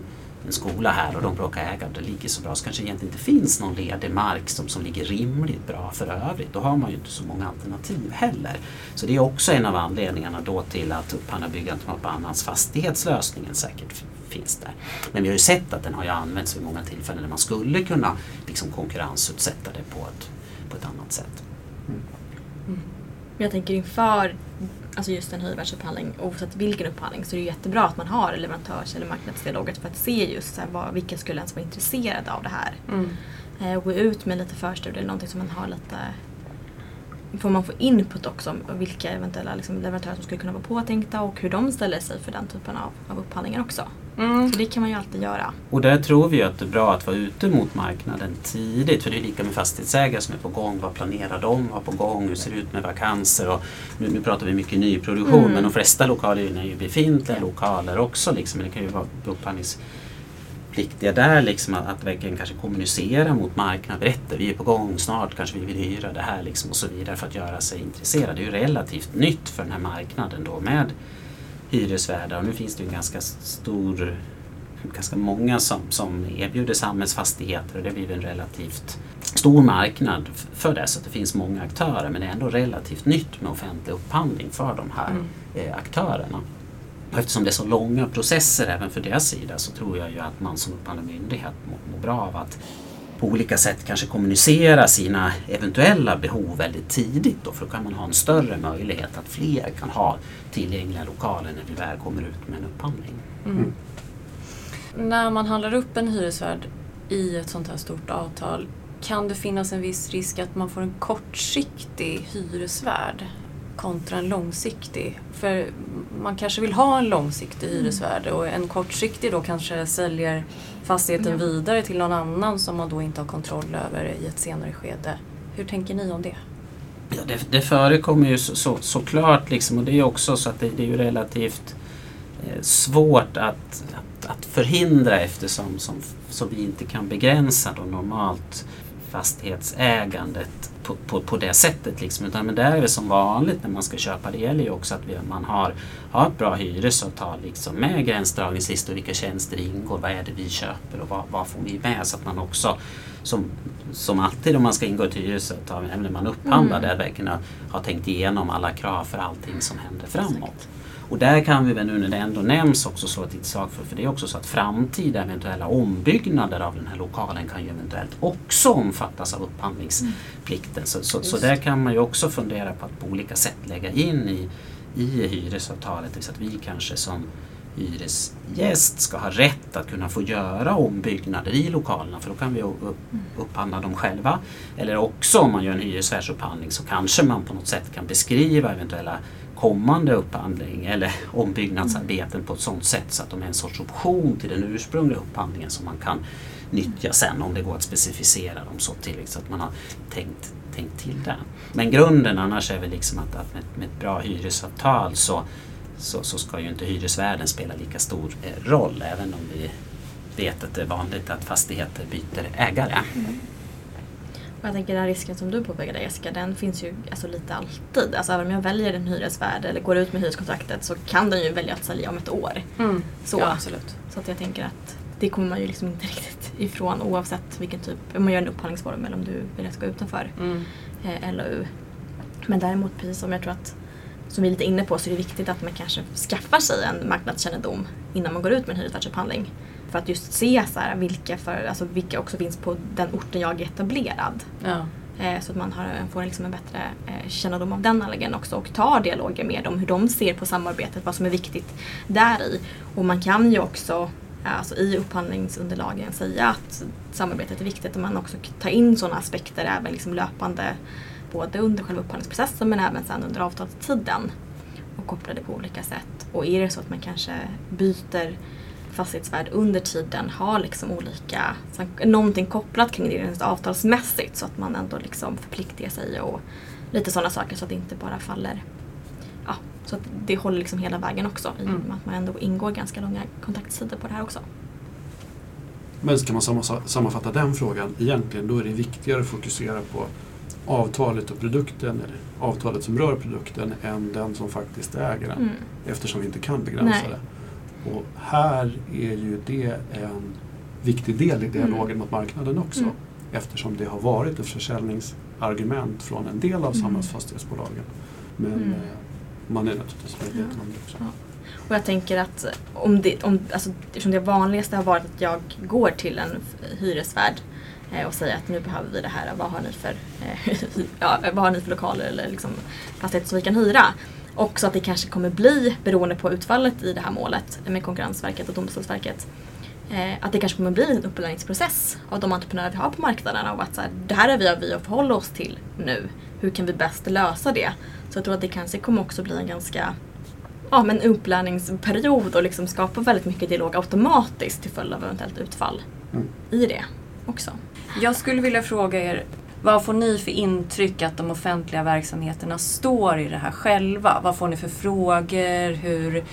en skola här och de råkar äga och det ligger så bra så kanske egentligen inte finns någon ledig mark som, som ligger rimligt bra för övrigt. Då har man ju inte så många alternativ heller. Så det är också en av anledningarna då till att upphandla byggandet på annans fastighetslösningen säkert finns där. Men vi har ju sett att den har ju använts vid många tillfällen där man skulle kunna liksom konkurrensutsätta det på ett, på ett annat sätt. Men jag tänker inför alltså just en hyrvärdsupphandling, oavsett vilken upphandling, så är det jättebra att man har leverantörs eller marknadsdialoger för att se just så här, vad, vilka skulle ens vara intresserade av det här. Mm. Eh, gå ut med lite förstudier, någonting som man har lite får man få input också om vilka eventuella liksom, leverantörer som skulle kunna vara påtänkta och hur de ställer sig för den typen av, av upphandlingar också. Mm. Så det kan man ju alltid göra. Och där tror vi att det är bra att vara ute mot marknaden tidigt. För det är lika med fastighetsägare som är på gång. Vad planerar de? Vad på gång? Hur ser det ut med vakanser? Och nu, nu pratar vi mycket nyproduktion Mm. men de flesta lokaler är ju befintliga lokaler också. Liksom. Det kan ju vara upphandlingspliktiga där liksom att, att verkligen kanske kommunicera mot marknaden. Berätta, vi är på gång snart, kanske vi vill hyra det här liksom och så vidare för att göra sig intresserad. Det är ju relativt nytt för den här marknaden då med hyresvärdar och nu finns det ju en ganska stor ganska många som, som erbjuder samhällsfastigheter och det blir en relativt stor marknad för det så att det finns många aktörer men det är ändå relativt nytt med offentlig upphandling för de här Mm. eh, aktörerna. Och eftersom det är så långa processer även för deras sida så tror jag ju att man som upphandlande myndighet mår, mår bra av att på olika sätt kanske kommunicera sina eventuella behov väldigt tidigt då, för då kan man ha en större möjlighet att fler kan ha tillgängliga lokaler när vi väl kommer ut med en upphandling. Mm. när man handlar upp en hyresvärd i ett sånt här stort avtal kan det finnas en viss risk att man får en kortsiktig hyresvärd kontra en långsiktig. För man kanske vill ha en långsiktig hyresvärd och en kortsiktig då kanske säljer fastigheten vidare till någon annan som man då inte har kontroll över i ett senare skede. Hur tänker ni om det? Ja, det, det förekommer ju så, så, såklart liksom och det är också så att det, det är ju relativt eh, svårt att, att, att förhindra eftersom som, som vi inte kan begränsa då normalt fastighetsägandet på, på, på det sättet. Liksom. Utan, men det är väl som vanligt när man ska köpa. Det gäller ju också att vi, man har, har ett bra hyresavtal liksom, med gränsdragningslistor, vilka tjänster ingår, vad är det vi köper och vad, vad får vi med. Så att man också som, som alltid om man ska ingå ett hyresavtal, även när man upphandlar Mm. det, verkligen har, har tänkt igenom alla krav för allting som händer framåt. Och där kan vi väl nu när det ändå nämns också slå ett litet slag för, för det är också så att framtida eventuella ombyggnader av den här lokalen kan ju eventuellt också omfattas av upphandlingsplikten. Så, så, så Just. där kan man ju också fundera på att på olika sätt lägga in i, i hyresavtalet, så att vi kanske som hyresgäst ska ha rätt att kunna få göra ombyggnader i lokalerna för då kan vi upp, upphandla dem själva. Eller också om man gör en hyresvärdsupphandling så kanske man på något sätt kan beskriva eventuella kommande upphandling eller ombyggnadsarbeten på ett sådant sätt så att de är en sorts option till den ursprungliga upphandlingen som man kan nyttja sen om det går att specificera dem så till så att man har tänkt, tänkt till det. Men grunden annars är väl liksom att, att med, med ett bra hyresavtal så, så, så ska ju inte hyresvärden spela lika stor eh, roll även om vi vet att det är vanligt att fastigheter byter ägare. Mm. Och jag tänker den risken som du påpekade Jessica, den finns ju alltså lite alltid. Alltså även om jag väljer en hyresvärd eller går ut med hyreskontraktet så kan den ju välja att sälja om ett år. Så. Ja, absolut. Så att jag tänker att det kommer man ju liksom inte riktigt ifrån oavsett vilken typ, om man gör en upphandlingsform eller om du vill att gå utanför Mm. eh, LOU. Men däremot precis som jag tror att som vi är lite inne på så är det viktigt att man kanske skaffar sig en marknadskännedom innan man går ut med en hyresvärdsupphandling. För att just se så här, vilka, för, alltså vilka också finns på den orten jag är etablerad. Ja. Eh, så att man har, får liksom en bättre eh, kännedom av den anläggningen också och tar dialoger med dem, hur de ser på samarbetet, vad som är viktigt där i. Och man kan ju också alltså i upphandlingsunderlagen säga att samarbetet är viktigt och man också tar in sådana aspekter även liksom löpande både under själva upphandlingsprocessen men även sen under avtalstiden och koppla det på olika sätt. Och är det så att man kanske byter fastighetsvärd under tiden har liksom olika, någonting kopplat kring det rent avtalsmässigt så att man ändå liksom förpliktigar sig och lite sådana saker så att det inte bara faller. Ja, så att det håller liksom hela vägen också i och Mm. med att man ändå ingår ganska långa kontakttider på det här också. Men ska man samma- sammanfatta den frågan egentligen, då är det viktigare att fokusera på avtalet och produkten, eller avtalet som rör produkten, än den som faktiskt äger den. Mm. Eftersom vi inte kan begränsa Nej. det. Och här är ju det en viktig del i dialogen mot marknaden också. Mm. Eftersom det har varit ett försäljningsargument från en del av Mm. samhällsfastighetsbolagen. Men Mm. eh, man är naturligtvis medveten om det också. Ja. Och jag tänker att om det, om, alltså, eftersom det vanligaste har varit att jag går till en hyresvärd eh, och säger att nu behöver vi det här, vad har ni för, eh, ja, vad har ni för lokaler eller liksom, fastigheter som vi kan hyra? Och så att det kanske kommer bli, beroende på utfallet i det här målet med Konkurrensverket och Domstolsverket, eh, att det kanske kommer bli en upplärningsprocess av de entreprenörer vi har på marknaden av att så här, det här är vi, vi att förhålla oss till nu. Hur kan vi bäst lösa det? Så jag tror att det kanske kommer också bli en ganska ja, men upplärningsperiod och liksom skapa väldigt mycket dialog automatiskt till följd av eventuellt utfall Mm. i det också. Jag skulle vilja fråga er, vad får ni för intryck att de offentliga verksamheterna står i det här själva? Vad får ni för frågor? Hur,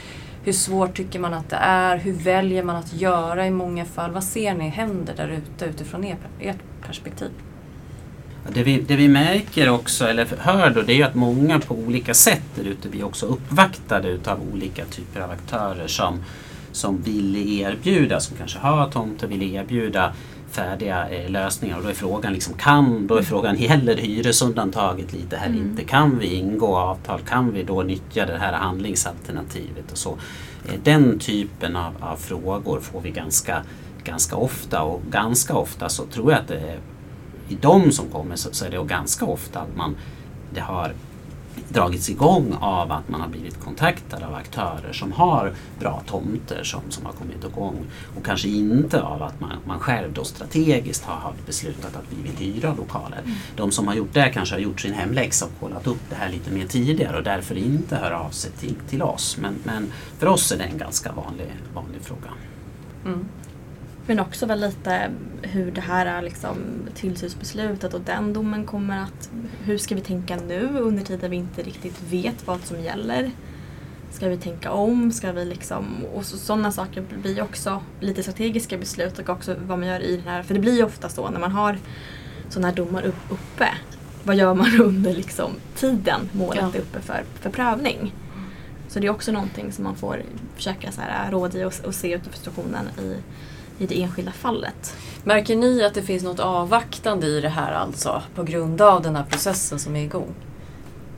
hur svårt tycker man att det är? Hur väljer man att göra i många fall? Vad ser ni händer där ute utifrån er, ert perspektiv? Det vi, det vi märker också, eller hör då, det är att många på olika sätt där ute blir också uppvaktade utav olika typer av aktörer som, som vill erbjuda, som kanske har tomter, vill erbjuda färdiga eh, lösningar. Och då är frågan, liksom, kan, då är frågan gäller hyresundantaget lite här Mm. inte? Kan vi ingå avtal? Kan vi då nyttja det här handlingsalternativet? Och så. Eh, Den typen av, av frågor får vi ganska, ganska ofta och ganska ofta så tror jag att det i de som kommer så, så är det ganska ofta att man det har dragits igång av att man har blivit kontaktad av aktörer som har bra tomter som, som har kommit igång. Och kanske inte av att man, man själv då strategiskt har, har beslutat att vi vill hyra lokaler. Mm. De som har gjort det kanske har gjort sin hemläxa och kollat upp det här lite mer tidigare och därför inte hör av sig till, till oss. Men, men för oss är det en ganska vanlig, vanlig fråga. Mm. Men också väl lite hur det här liksom, tillsynsbeslutet och den domen kommer att... Hur ska vi tänka nu under tiden vi inte riktigt vet vad som gäller? Ska vi tänka om? Ska vi liksom... Och så, sådana saker blir också lite strategiska beslut och också vad man gör i den här... För det blir ju ofta så när man har sådana här domar upp, uppe. Vad gör man under liksom, tiden målet ja. är uppe för, för prövning? Så det är också någonting som man får försöka så här, råd i och, och se utifrån situationen i i det enskilda fallet. Märker ni att det finns något avvaktande i det här alltså på grund av den här processen som är igång?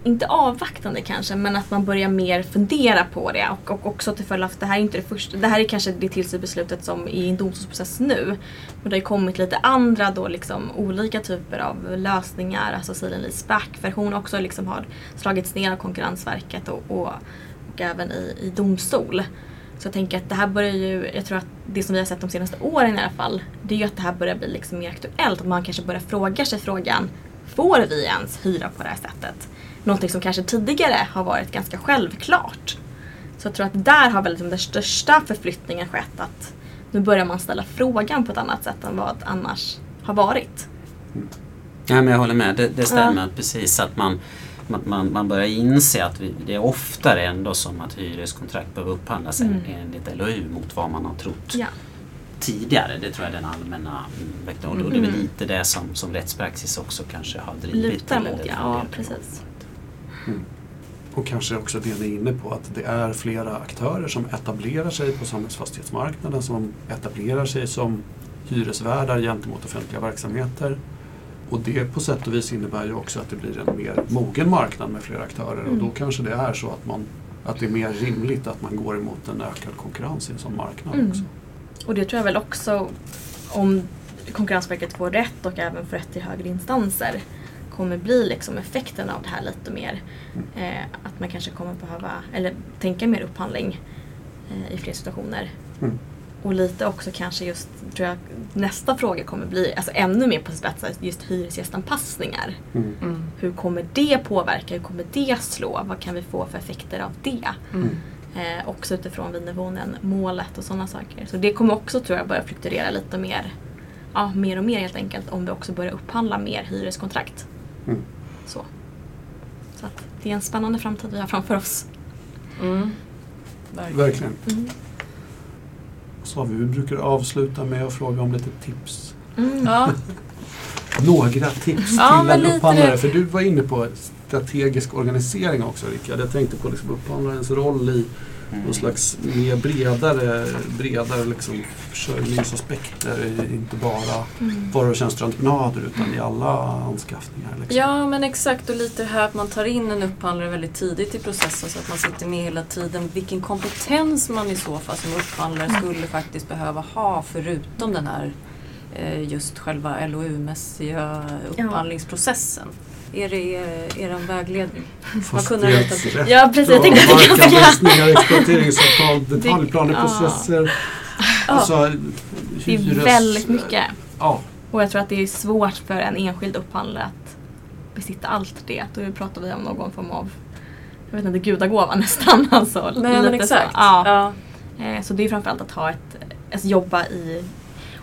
Inte avvaktande kanske, men att man börjar mer fundera på det och, och också till följd av att det här är inte det första, det här är kanske det tillsynsbeslutet som är i en domstolsprocess nu. Men det har kommit lite andra då liksom olika typer av lösningar, alltså Silent Lease Back, för hon också liksom har slagits ner av Konkurrensverket och, och, och även i, i domstol. Så jag tänker att det här börjar ju, jag tror att det som vi har sett de senaste åren i alla fall, det är ju att det här börjar bli liksom mer aktuellt. Att man kanske börjar fråga sig frågan, får vi ens hyra på det här sättet? Någonting som kanske tidigare har varit ganska självklart. Så jag tror att där har väl liksom den största förflyttningen skett att nu börjar man ställa frågan på ett annat sätt än vad annars har varit. Ja, men jag håller med, det, det stämmer ja. precis att man man, man börjar inse att vi, det är oftare ändå som att hyreskontrakt behöver upphandlas mm. enligt LOU mot vad man har trott ja. tidigare. Det tror jag är den allmänna väckningen. Mm. Och det är väl lite det som, som rättspraxis också kanske har drivit Lutar mot, ja. ja precis. Mm. Och kanske också det ni är inne på att det är flera aktörer som etablerar sig på samhällsfastighetsmarknaden som etablerar sig som hyresvärdar gentemot offentliga verksamheter och det på sätt och vis innebär ju också att det blir en mer mogen marknad med fler aktörer mm. och då mm. kanske det är så att, man, att det är mer rimligt att man går emot en ökad konkurrens i en sån marknad mm. också. Och det tror jag väl också om Konkurrensverket får rätt och även får rätt i högre instanser kommer bli liksom effekten av det här lite mer. Mm. Eh, att man kanske kommer behöva, eller tänka mer upphandling eh, i fler situationer. Mm. Och lite också kanske just, tror jag, nästa fråga kommer bli alltså ännu mer på spetsen, just hyresgästanpassningar. Mm. Mm. Hur kommer det påverka? Hur kommer det slå? Vad kan vi få för effekter av det? Mm. Eh, också utifrån Wienerwohnen, målet och sådana saker. Så det kommer också, tror jag, börja fluktuera lite mer, ja, mer och mer helt enkelt om vi också börjar upphandla mer hyreskontrakt. Mm. Så. Så att det är en spännande framtid vi har framför oss. Mm. Verkligen. Verkligen. Vi, vi brukar avsluta med att fråga om lite tips. Mm. Ja. Några tips ja, till en upphandlare. För du var inne på strategisk organisering också Rickard. Jag tänkte på liksom upphandlarens roll i Mm. Någon slags mer bredare, bredare liksom försörjningsaspekter. Inte bara mm. varor och tjänsteentreprenader utan i alla anskaffningar. Liksom. Ja men exakt och lite det här att man tar in en upphandlare väldigt tidigt i processen så att man sitter med hela tiden. Vilken kompetens man i så fall som upphandlare mm. skulle faktiskt behöva ha förutom den här eh, just själva LOU-mässiga upphandlingsprocessen. Ja. Är det er, er vägledning? Fastighetsrätt ja, precis, jag tänkte och markanvisningar, exploateringsavtal, detaljplaner, ja. Alltså, det är väldigt mycket. Ja. Och jag tror att det är svårt för en enskild upphandlare att besitta allt det. Då pratar vi om någon form av jag vet inte, gudagåva nästan. Alltså, Nej, men exakt. Så, ja. ja. Eh, så det är framförallt att ha ett, alltså jobba i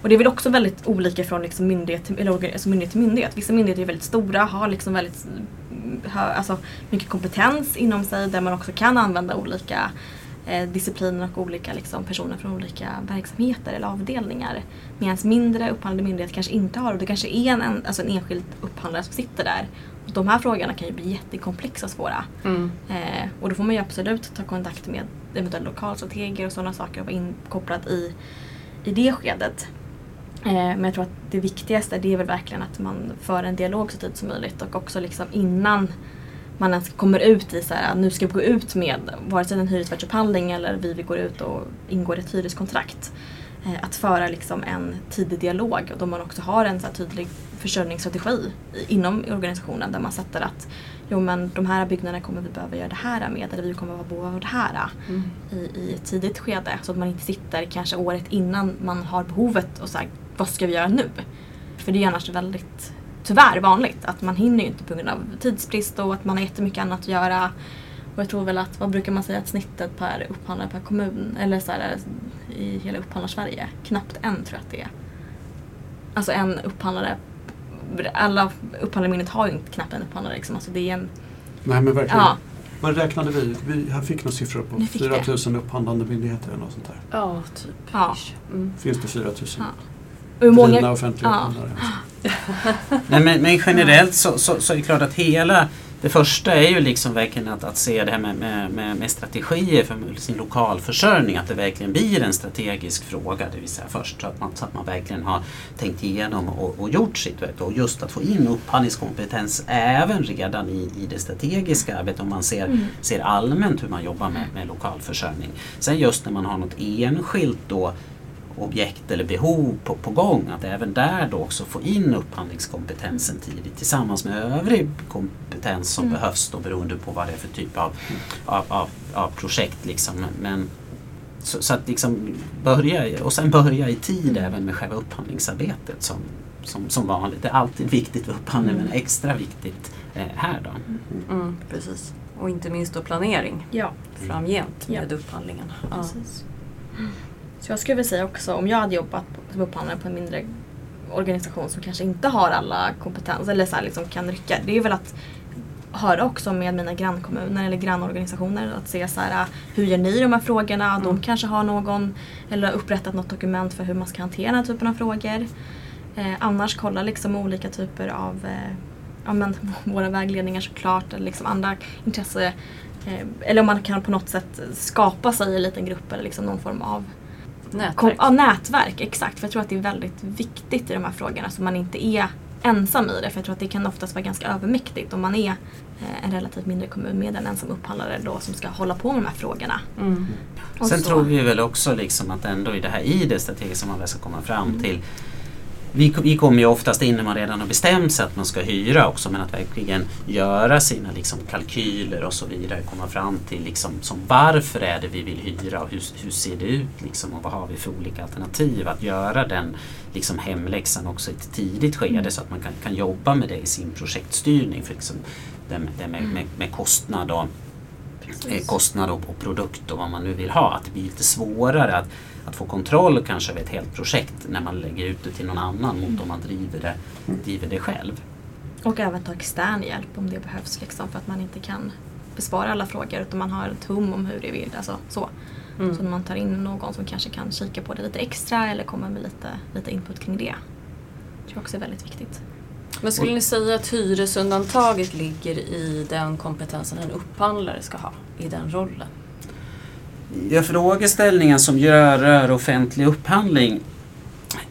och det är väl också väldigt olika från liksom myndighet, till, eller, alltså myndighet till myndighet. Vissa myndigheter är väldigt stora, har liksom väldigt alltså, mycket kompetens inom sig där man också kan använda olika eh, discipliner och olika liksom, personer från olika verksamheter eller avdelningar. Medan mindre upphandlande myndigheter kanske inte har och det kanske är en, alltså en enskild upphandlare som sitter där. Och de här frågorna kan ju bli jättekomplexa och svåra. Mm. Eh, och då får man ju absolut ta kontakt med eventuella lokalstrateger och sådana saker och vara inkopplad i, i det skedet. Eh, men jag tror att det viktigaste det är väl verkligen att man för en dialog så tidigt som möjligt och också liksom innan man ens kommer ut i så här, nu ska vi gå ut med vare sig en hyresvärdsupphandling eller vi, vi går ut och ingår ett hyreskontrakt. Eh, att föra liksom en tidig dialog då man också har en så tydlig försörjningsstrategi inom organisationen där man sätter att jo men de här byggnaderna kommer vi behöva göra det här med eller vi kommer att behöva det här Mm. i, i ett tidigt skede så att man inte sitter kanske året innan man har behovet och säger vad ska vi göra nu? För det är annars väldigt tyvärr vanligt att man hinner ju inte på grund av tidsbrist och att man har jättemycket annat att göra. Och jag tror väl att, vad brukar man säga att snittet per upphandlare per kommun eller så här, i hela upphandlar-Sverige, knappt en tror jag att det är. Alltså en upphandlare, alla upphandlarmyndighet har ju inte knappt en upphandlare liksom. Alltså det är en, Nej men verkligen. ja, Vad räknade vi? Vi fick några siffror på Ni fick 4 det. 000 upphandlande myndigheter eller något sånt där. Ja, typ. Ja. Mm. Finns det 4 000 Ja. Och hur många, drivna offentliga ja. upphandlare? Nej, men, men generellt så, så, så är det klart att hela det första är ju liksom verkligen att, att se det här med, med, med, strategier för sin lokalförsörjning. Att det verkligen blir en strategisk fråga. Det vill säga först så att man, så att man verkligen har tänkt igenom och, och gjort sitt. Vet, och just att få in upphandlingskompetens även redan i, i det strategiska arbetet. Om man ser, Mm. ser allmänt hur man jobbar med, med lokalförsörjning. Sen just när man har något enskilt då objekt eller behov på, på gång. Att även där då också få in upphandlingskompetensen tidigt tillsammans med övrig kompetens som Mm. behövs då beroende på vad det är för typ av, av, av, av projekt. Liksom. Men, så, så att liksom börja, och sen börja i tid även med själva upphandlingsarbetet som, som, som vanligt. Det är alltid viktigt vid upphandling men extra viktigt eh, här då. Mm, precis. Och inte minst då planering Ja, framgent Ja. med upphandlingen. Ja. Så jag skulle vilja säga också om jag hade jobbat som upphandlare på en mindre organisation som kanske inte har alla kompetens eller så liksom kan rycka. Det är väl att höra också med mina grannkommuner eller grannorganisationer att se så här, hur gör ni de här frågorna? De kanske har någon eller har upprättat något dokument för hur man ska hantera den här typen av frågor. Eh, annars kolla liksom olika typer av eh, ja, men, våra vägledningar såklart eller liksom andra intresse eh, eller om man kan på något sätt skapa sig en liten grupp eller liksom någon form av Kom, Nätverk. ja, nätverk, exakt. För jag tror att det är väldigt viktigt i de här frågorna så man inte är ensam i det. För jag tror att det kan oftast vara ganska övermäktigt om man är eh, en relativt mindre kommun med en ensam upphandlare då som ska hålla på med de här frågorna. Mm. Sen så- tror vi väl också liksom att ändå i det här i det strategiska man väl ska komma fram till vi, vi kommer ju oftast in när man redan har bestämt sig att man ska hyra också men att verkligen göra sina liksom kalkyler och så vidare. Komma fram till liksom, som varför är det vi vill hyra och hur, hur ser det ut liksom, och vad har vi för olika alternativ. Att göra den liksom, hemläxan också i ett tidigt skede så att man kan, kan jobba med det i sin projektstyrning. För liksom, det, det med, med, med kostnad och eh, kostnad och, och produkt och vad man nu vill ha. Att det blir lite svårare att, att få kontroll kanske över ett helt projekt när man lägger ut det till någon annan mot om man driver det, driver det själv. Och även ta extern hjälp om det behövs liksom, för att man inte kan besvara alla frågor utan man har ett hum om hur det vill. Alltså, så. Mm. så när man tar in någon som kanske kan kika på det lite extra eller komma med lite, lite input kring det. Det tror jag också är väldigt viktigt. Men skulle ni säga att hyresundantaget ligger i den kompetensen en upphandlare ska ha i den rollen? Ja, frågeställningen som gör, rör offentlig upphandling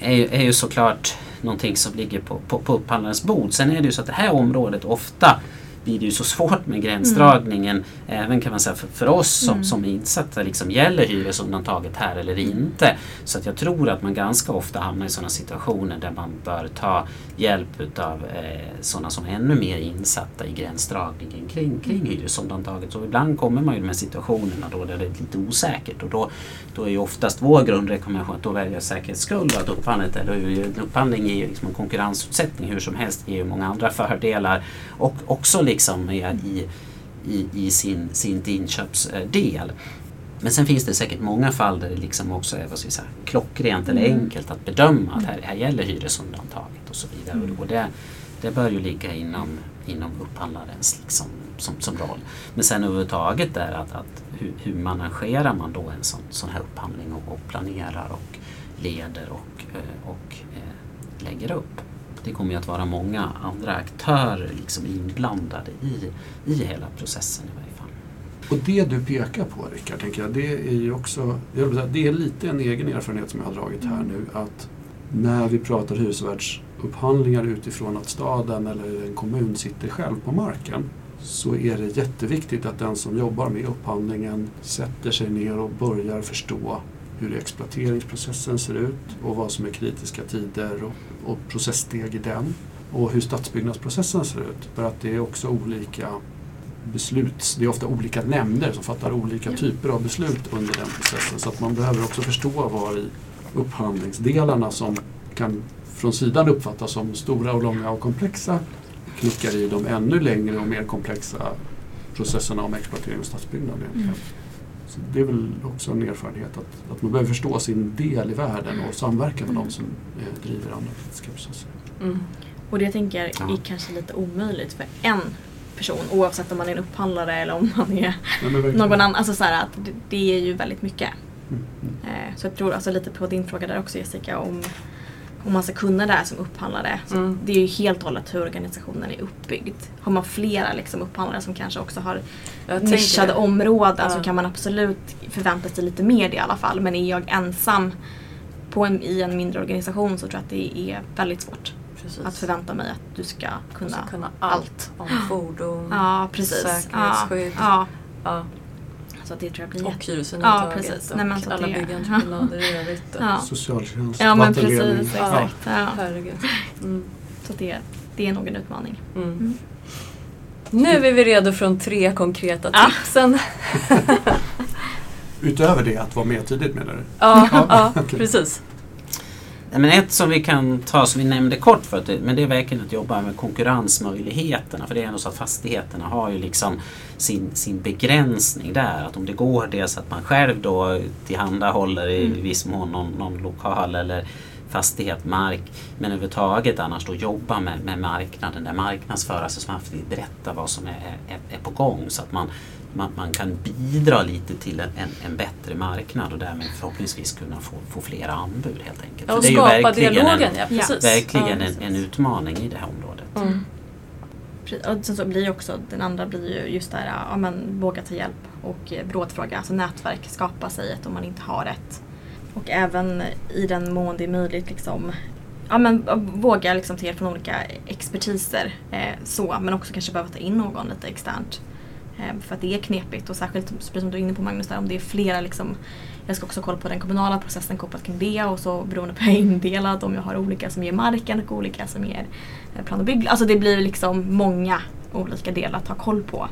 är, ju- är ju såklart någonting som ligger på, på, på upphandlarens bord. Sen är det ju så att det här området ofta blir det ju så svårt med gränsdragningen även kan man säga för, för oss som, Mm. som är insatta. Liksom, gäller hyresundantaget här eller inte? Så att jag tror att man ganska ofta hamnar i sådana situationer där man bör ta hjälp utav eh, sådana som är ännu mer insatta i gränsdragningen kring, kring hyresundantaget. Så ibland kommer man ju i de här situationerna då där det är lite osäkert och då, då är ju oftast vår grundrekommendation att då välja säkerhets skull att upphandlet, eller en upphandling är ju liksom en konkurrensutsättning hur som helst, ger ju många andra fördelar och också liksom i, i, i sin, sin inköpsdel. Men sen finns det säkert många fall där det liksom också är vad ska vi säga, klockrent eller Mm. enkelt att bedöma att här, här gäller hyresundantaget och så vidare. Mm. Och det, det bör ju ligga inom, inom upphandlarens liksom, som, som roll. Men sen överhuvudtaget är att, att hur, hur managerar man då en sån, sån här upphandling och, och planerar och leder och, eh, och eh, lägger upp. Det kommer ju att vara många andra aktörer liksom inblandade i, i hela processen i varje fall. Och det du pekar på Rickard, tänker jag, det är ju också, jag vill säga, det är lite en egen erfarenhet som jag har dragit här nu att när vi pratar hyresvärdsupphandlingar utifrån att staden eller en kommun sitter själv på marken så är det jätteviktigt att den som jobbar med upphandlingen sätter sig ner och börjar förstå hur exploateringsprocessen ser ut och vad som är kritiska tider och, och processsteg i den. och hur stadsbyggnadsprocessen ser ut. För att det är också olika beslut, det är ofta olika nämnder som fattar olika typer av beslut under den processen. Så att man behöver också förstå var i upphandlingsdelarna som kan från sidan uppfattas som stora och långa och komplexa knickar i de ännu längre och mer komplexa processerna om exploatering och stadsbyggnad. egentligen. Mm. Så det är väl också en erfarenhet att, att man behöver förstå sin del i världen och samverka med de som eh, driver andra politiska processer. Mm. Och det tänker jag Ja. är kanske lite omöjligt för en person oavsett om man är en upphandlare eller om man är Nej, någon annan. Alltså så här, att det, det är ju väldigt mycket. Mm, mm. Eh, så jag tror alltså lite på din fråga där också Jessica om, om man ska kunna det här som upphandlare. Så Mm. Det är ju helt och hållet hur organisationen är uppbyggd. Har man flera liksom, upphandlare som kanske också har nischade områden så Ja. kan man absolut förvänta sig lite mer i alla fall. Men är jag ensam på en, i en mindre organisation så tror jag att det är väldigt svårt Precis. att förvänta mig att du ska kunna Kunna, kunna allt om fordon, Ja, precis. säkerhetsskydd. Ja, ja. Så att det tror jag blir och jätte... hyresundantaget Ja, precis. och Nej, men så alla byggentreprenader i övrigt. Ja. Socialtjänst, Ja men precis, Ja. exakt. Ja. Herregud. Mm. Så det, det är nog en utmaning. Mm. Mm. Nu är vi redo för de tre konkreta Ja. tipsen. Utöver det att vara med tidigt menar du? Ja, Ja, ja okej. precis. Men ett som vi kan ta, som vi nämnde kort för, det- men det är verkligen att jobba med konkurrensmöjligheterna. För det är ändå så att fastigheterna har ju liksom sin, sin begränsning där. Att om det går dels att man själv då tillhandahåller i Mm. viss mån någon, någon lokal eller fastighet, mark. Men överhuvudtaget annars då jobba med, med marknaden, där marknadsföra sig som haft berätta vad som är, är, är på gång. Så att man, man, man kan bidra lite till en, en, en bättre marknad och därmed förhoppningsvis kunna få, få flera anbud helt enkelt. Ja, och det är ju skapa verkligen dialogen, en, ja precis. verkligen ja. en, precis. en utmaning i det här området. Mm. Och sen så blir också, den andra blir ju just där, ja men våga ta hjälp och eh, rådfråga, alltså nätverk, skapa sig ett om man inte har ett. Och även i den mån det är möjligt liksom, ja men våga liksom ta hjälp från olika expertiser eh, så, men också kanske behöva ta in någon lite externt. Eh, för att det är knepigt och särskilt precis som du är inne på Magnus där, om det är flera liksom jag ska också kolla på den kommunala processen kopplat kring det och så beroende på hur jag är indelad om jag har olika som ger marken och olika som ger eh, plan och bygg. Alltså det blir liksom många olika delar att ha koll på.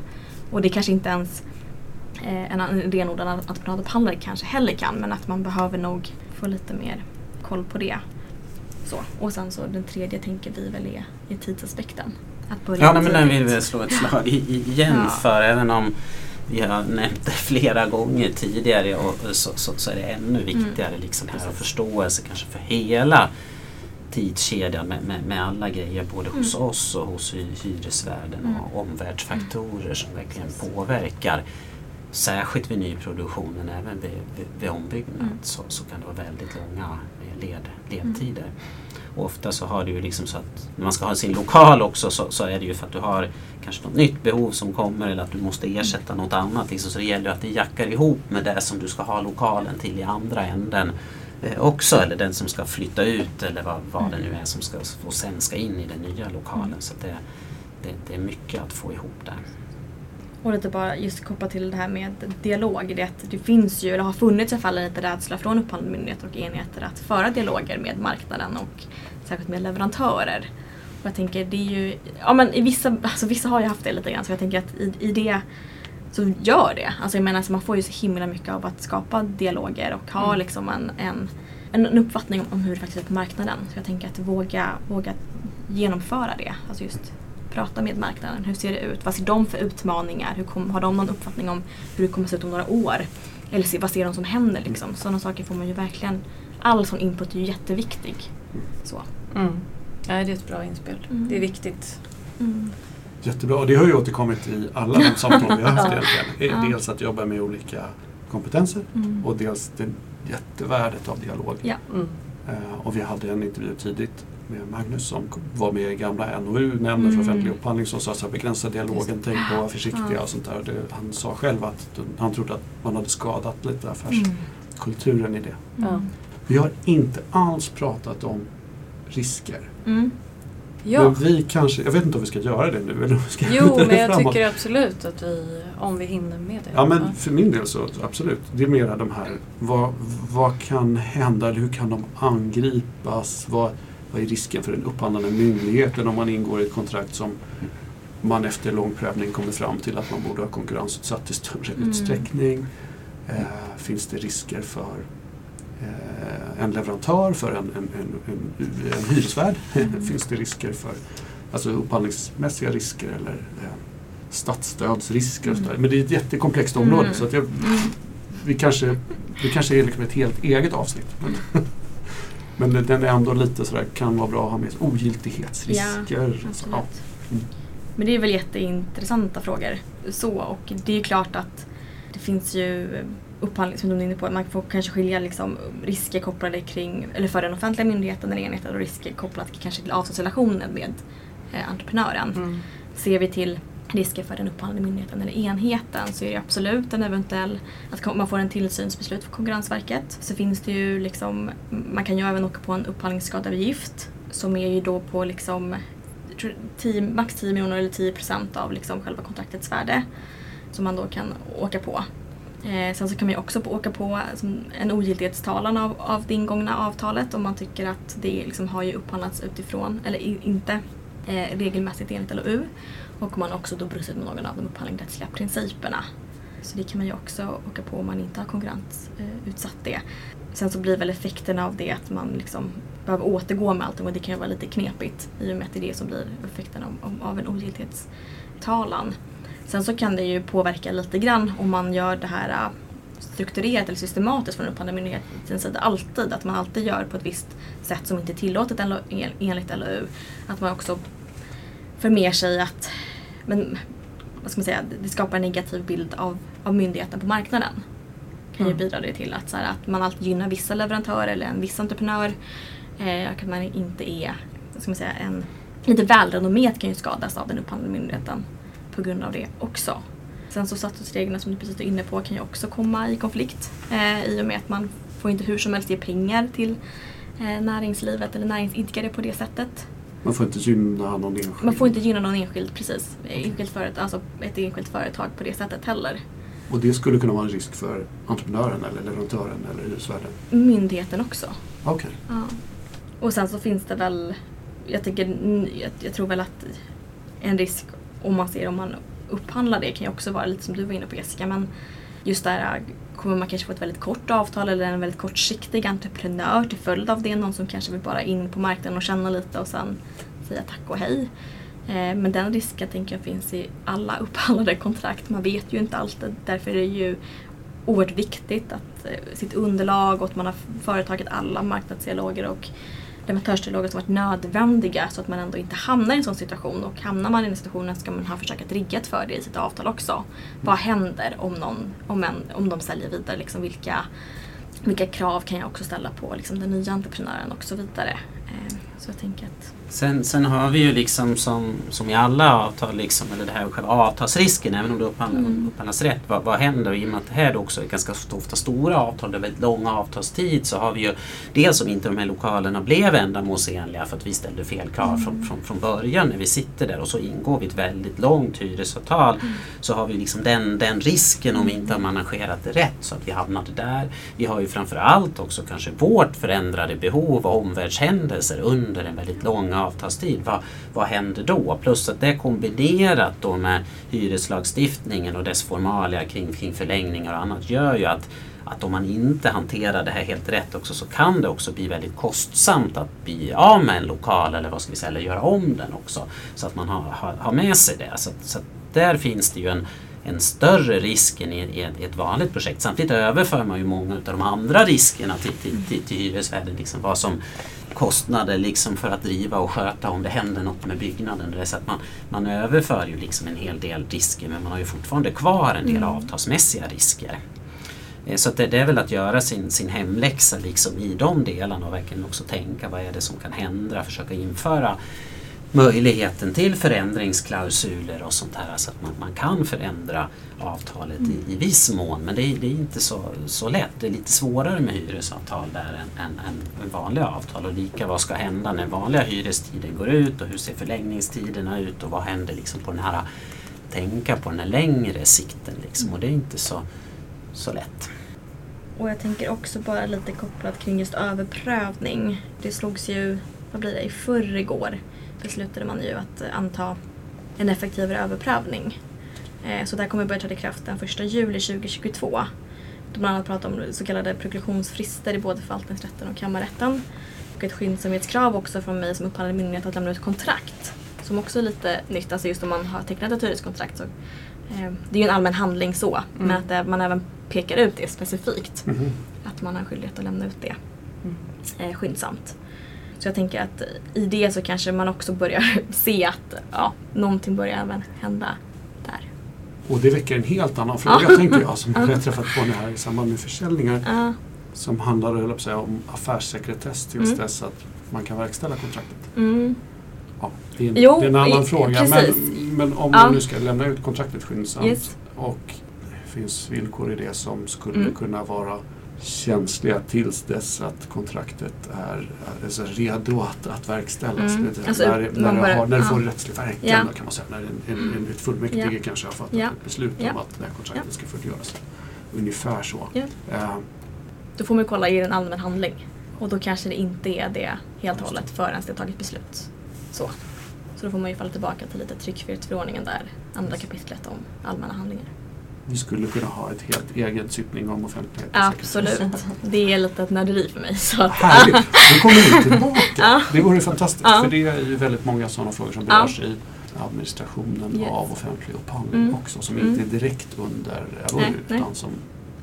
Och det kanske inte ens eh, en renodlad entreprenadupphandlare kanske heller kan men att man behöver nog få lite mer koll på det. Så. Och sen så den tredje tänker vi väl är, är tidsaspekten. Att börja Ja, nej, men den vill vi slå ett slag igen Ja. för även om vi har nämnt det flera gånger tidigare och så, så, så är det ännu viktigare liksom här och förståelse kanske för hela tidskedjan med, med, med alla grejer både hos Mm. oss och hos hy- hyresvärden Mm. och omvärldsfaktorer som verkligen påverkar särskilt vid nyproduktionen, även vid, vid, vid ombyggnad Mm. så, så kan det vara väldigt långa eh, led, ledtider. Och ofta så har du ju liksom så att när man ska ha sin lokal också så, så är det ju för att du har kanske något nytt behov som kommer eller att du måste ersätta något annat. Liksom. Så det gäller att det jackar ihop med det som du ska ha lokalen till i andra änden eh, också. Eller den som ska flytta ut eller vad, vad det nu är som ska, och sen ska in i den nya lokalen. Så det, det, det är mycket att få ihop där. Och lite bara just kopplat till det här med dialog. Det, att det finns ju, eller har funnits i alla fall en liten rädsla från upphandlande myndigheter och enheter att föra dialoger med marknaden och särskilt med leverantörer. Och jag tänker det är ju, ja men i vissa, alltså vissa har ju haft det lite grann så jag tänker att i, i det så gör det. Alltså jag menar alltså man får ju så himla mycket av att skapa dialoger och ha Mm. liksom en, en, en, en uppfattning om, om hur det faktiskt är på marknaden. Så jag tänker att våga, våga genomföra det. Alltså just prata med marknaden. Hur ser det ut? Vad ser de för utmaningar? Hur kom, har de någon uppfattning om hur det kommer se ut om några år? Eller se, vad ser de som händer liksom? Sådana saker får man ju verkligen, all sån input är ju jätteviktig. Så. Mm. Ja, det är ett bra inspel. Mm. Det är viktigt. Jättebra, och det har ju återkommit i alla de samtal vi har haft Ja. egentligen. Dels att jobba med olika kompetenser Mm. och dels det jättevärdet av dialog. Ja. Mm. Eh, och vi hade en intervju tidigt med Magnus som var med i gamla NOU, Nämnden för Mm. offentlig upphandling, som sa här, begränsa dialogen, tänk på att vara försiktiga Ja. och sånt där. Det, han sa själv att han trodde att man hade skadat lite affärskulturen Mm. i det. Ja. Vi har inte alls pratat om risker. Mm. Ja. Men vi kanske, jag vet inte om vi ska göra det nu eller om vi ska Jo, men jag framåt. tycker absolut att vi, om vi hinner med det. Ja men för min del så absolut. Det är mera de här, vad, vad kan hända eller hur kan de angripas? Vad, vad är risken för den upphandlande myndigheten om man ingår i ett kontrakt som man efter lång prövning kommer fram till att man borde ha konkurrensutsatt i större Mm. utsträckning. Eh, finns det risker för eh, en leverantör, för en, en, en, en, en hyresvärd? Mm. finns det risker för alltså upphandlingsmässiga risker eller eh, statsstödsrisker? Och sådär. Men det är ett jättekomplext område Mm. så att jag, vi, kanske, det kanske är liksom ett helt eget avsnitt. Men, den är ändå lite sådär, kan vara bra att ha med sig. Ogiltighetsrisker. Ja. Absolut. Men det är väl jätteintressanta frågor. Så, och det är klart att det finns ju upphandling som du är inne på. Man får kanske skilja liksom risker kopplade kring, eller för den offentliga myndigheten eller enheten och risker kopplat kanske till avtalsrelationen med eh, entreprenören. Mm. Ser vi till risker för den upphandlande myndigheten eller enheten så är det absolut en eventuell att man får en tillsynsbeslut från Konkurrensverket. Så finns det ju liksom, man kan ju även åka på en upphandlingsskadeavgift som är ju då på liksom 10, max 10 miljoner eller 10 procent av liksom själva kontraktets värde som man då kan åka på. Eh, sen så kan man ju också på, åka på som en ogiltighetstalan av, av det ingångna avtalet om man tycker att det liksom har ju upphandlats utifrån, eller i, inte eh, regelmässigt enligt LOU. Och man har också då brustit med någon av de upphandlingsrättsliga principerna. Så det kan man ju också åka på om man inte har konkurrensutsatt eh, det. Sen så blir väl effekterna av det att man liksom behöver återgå med allting och det kan ju vara lite knepigt i och med att det är det som blir effekten av, av, en ogiltighetstalan. Sen så kan det ju påverka lite grann om man gör det här strukturerat eller systematiskt från upphandlande myndighetens sida alltid. Att man alltid gör på ett visst sätt som inte är tillåtet enligt LOU. Att man också för med sig att men, vad ska man säga, det skapar en negativ bild av, av myndigheten på marknaden. Kan ju Mm. bidra det till att, så här, att man alltid gynnar vissa leverantörer eller en viss entreprenör. Eh, och att man inte är, vad ska man säga, en lite välrenommerat kan ju skadas av den upphandlande myndigheten på grund av det också. Sen så statsstödsreglerna som du precis var inne på kan ju också komma i konflikt eh, i och med att man får inte hur som helst ge pengar till eh, näringslivet eller näringsidkare på det sättet. Man får inte gynna någon enskild. Man får inte gynna någon enskild, precis, enskild företag, alltså ett enskilt företag på det sättet heller. Och det skulle kunna vara en risk för entreprenören eller leverantören eller hyresvärden. Myndigheten också. Okej. Ja. Och sen så finns det väl, jag, tycker, jag, jag tror väl att en risk om man ser om man upphandla det kan ju också vara lite som du var inne på Jessica, men just där kommer man kanske få ett väldigt kort avtal eller en väldigt kortsiktig entreprenör till följd av det. Någon som kanske vill bara in på marknaden och känna lite och sen säga tack och hej. Eh, men den risken tänker jag finns i alla upphandlade kontrakt. Man vet ju inte alltid. Därför är det ju oerhört viktigt att eh, sitt underlag och att man har företagit alla marknadsdialoger och leverantörsdialoger som varit nödvändiga så att man ändå inte hamnar i en sån situation. Och hamnar man i den situationen ska man ha försökt riggat för det i sitt avtal också. Vad händer om, någon, om, en, om de säljer vidare? Liksom vilka, vilka krav kan jag också ställa på liksom den nya entreprenören och så vidare. Eh, så jag tänker att Sen, sen har vi ju liksom som, som i alla avtal, liksom, eller det här själva avtalsrisken, även om det upphandlas, Mm. upphandlas rätt. Vad, vad händer? Och I och med att det här också är ganska ofta stora avtal, det är väldigt lång avtalstid, så har vi ju dels om inte de här lokalerna blev ändamålsenliga för att vi ställde fel krav från, från, från början när vi sitter där och så ingår vi ett väldigt långt hyresavtal så har vi liksom den, den risken om vi inte har managerat det rätt så att vi hamnade där. Vi har ju framförallt också kanske vårt förändrade behov och omvärldshändelser under en väldigt lång avtalstid. Vad, vad händer då? Plus att det kombinerat då med hyreslagstiftningen och dess formalia kring, kring förlängningar och annat gör ju att att om man inte hanterar det här helt rätt också så kan det också bli väldigt kostsamt att bli av med en lokal eller vad ska vi säga, eller göra om den också. Så att man har, har, har med sig det. Så, så där finns det ju en, en större risk än i, i, ett, vanligt projekt. Samtidigt överför man ju många av de andra riskerna till, till, till, till hyresvärden. Liksom vad som kostnader liksom för att driva och sköta om det händer något med byggnaden. Det är så att man, man överför ju liksom en hel del risker men man har ju fortfarande kvar en del Mm. avtalsmässiga risker. Eh, Så det, det är väl att göra sin, sin hemläxa liksom i de delarna och verkligen också tänka vad är det som kan hända, försöka införa möjligheten till förändringsklausuler och sånt här så att man, man kan förändra avtalet i, i viss mån. Men det, är- det är inte så, så lätt. Det är lite svårare med hyresavtal där än, än, än vanliga avtal. Och lika vad ska hända när vanliga hyrestiden går ut och hur ser förlängningstiderna ut och vad händer liksom på den här tänka på den här längre sikten liksom. Och det är inte så, så lätt. Och jag tänker också bara lite kopplat kring just överprövning. Det slogs ju vad blir det, i förrgår beslutade man ju att eh, anta en effektivare överprövning. Eh, så det här kommer börja träda i kraft den 1 juli 2022. Då bland annat pratar om så kallade preklusionsfrister i både förvaltningsrätten och kammarrätten. Och ett skyndsamhetskrav också från mig som upphandlande myndighet att lämna ut kontrakt. Som också är lite nytt, alltså just om man har tecknat ett hyreskontrakt så eh, det är ju en allmän handling så, Mm. men att eh, man även pekar ut det specifikt. Mhm. Att man har skyldighet att lämna ut det Mm. eh, skyndsamt. Så jag tänker att i det så kanske man också börjar se att ja, någonting börjar även hända där. Och det väcker en helt annan fråga tänker jag som Ja. jag har träffat på nu här i samband med försäljningar. Som handlar höll säga, om affärssekretess tills Mm. dess att man kan verkställa kontraktet. mm, Ja, det, är en, Jo, det är en annan i- fråga. Men, men om man nu ska lämna ut kontraktet skyndsamt Yes. och finns villkor i det som skulle Mm. kunna vara känsliga tills dess att kontraktet är, alltså redo att, att verkställas. Mm. Det Alltså, när, när, det, börjar- har, när det ja. får rättslig verkan Ja. kan man säga. När en, en, en, ett fullmäktige Ja. kanske har fattat Ja. ett beslut om att det här kontraktet ska fullgöras. Ungefär så. Eh, då får man kolla i en allmän handling. Och då kanske det inte är det helt och hållet förrän det har tagit beslut. Så. så då får man ju falla tillbaka till lite tryckfrihetsförordningen där, andra kapitlet om allmänna handlingar. Vi skulle kunna ha ett helt egen sittning om offentlighet. Absolut. Det är lite ett nörderi för mig. Så att, Härligt! Nu kommer vi tillbaka. Ja. Det vore fantastiskt. Ja. För det är ju väldigt många sådana frågor som Ja. berörs i administrationen Yes. av offentlig upphandling Mm. också. Som Mm. inte är direkt under nej. utan som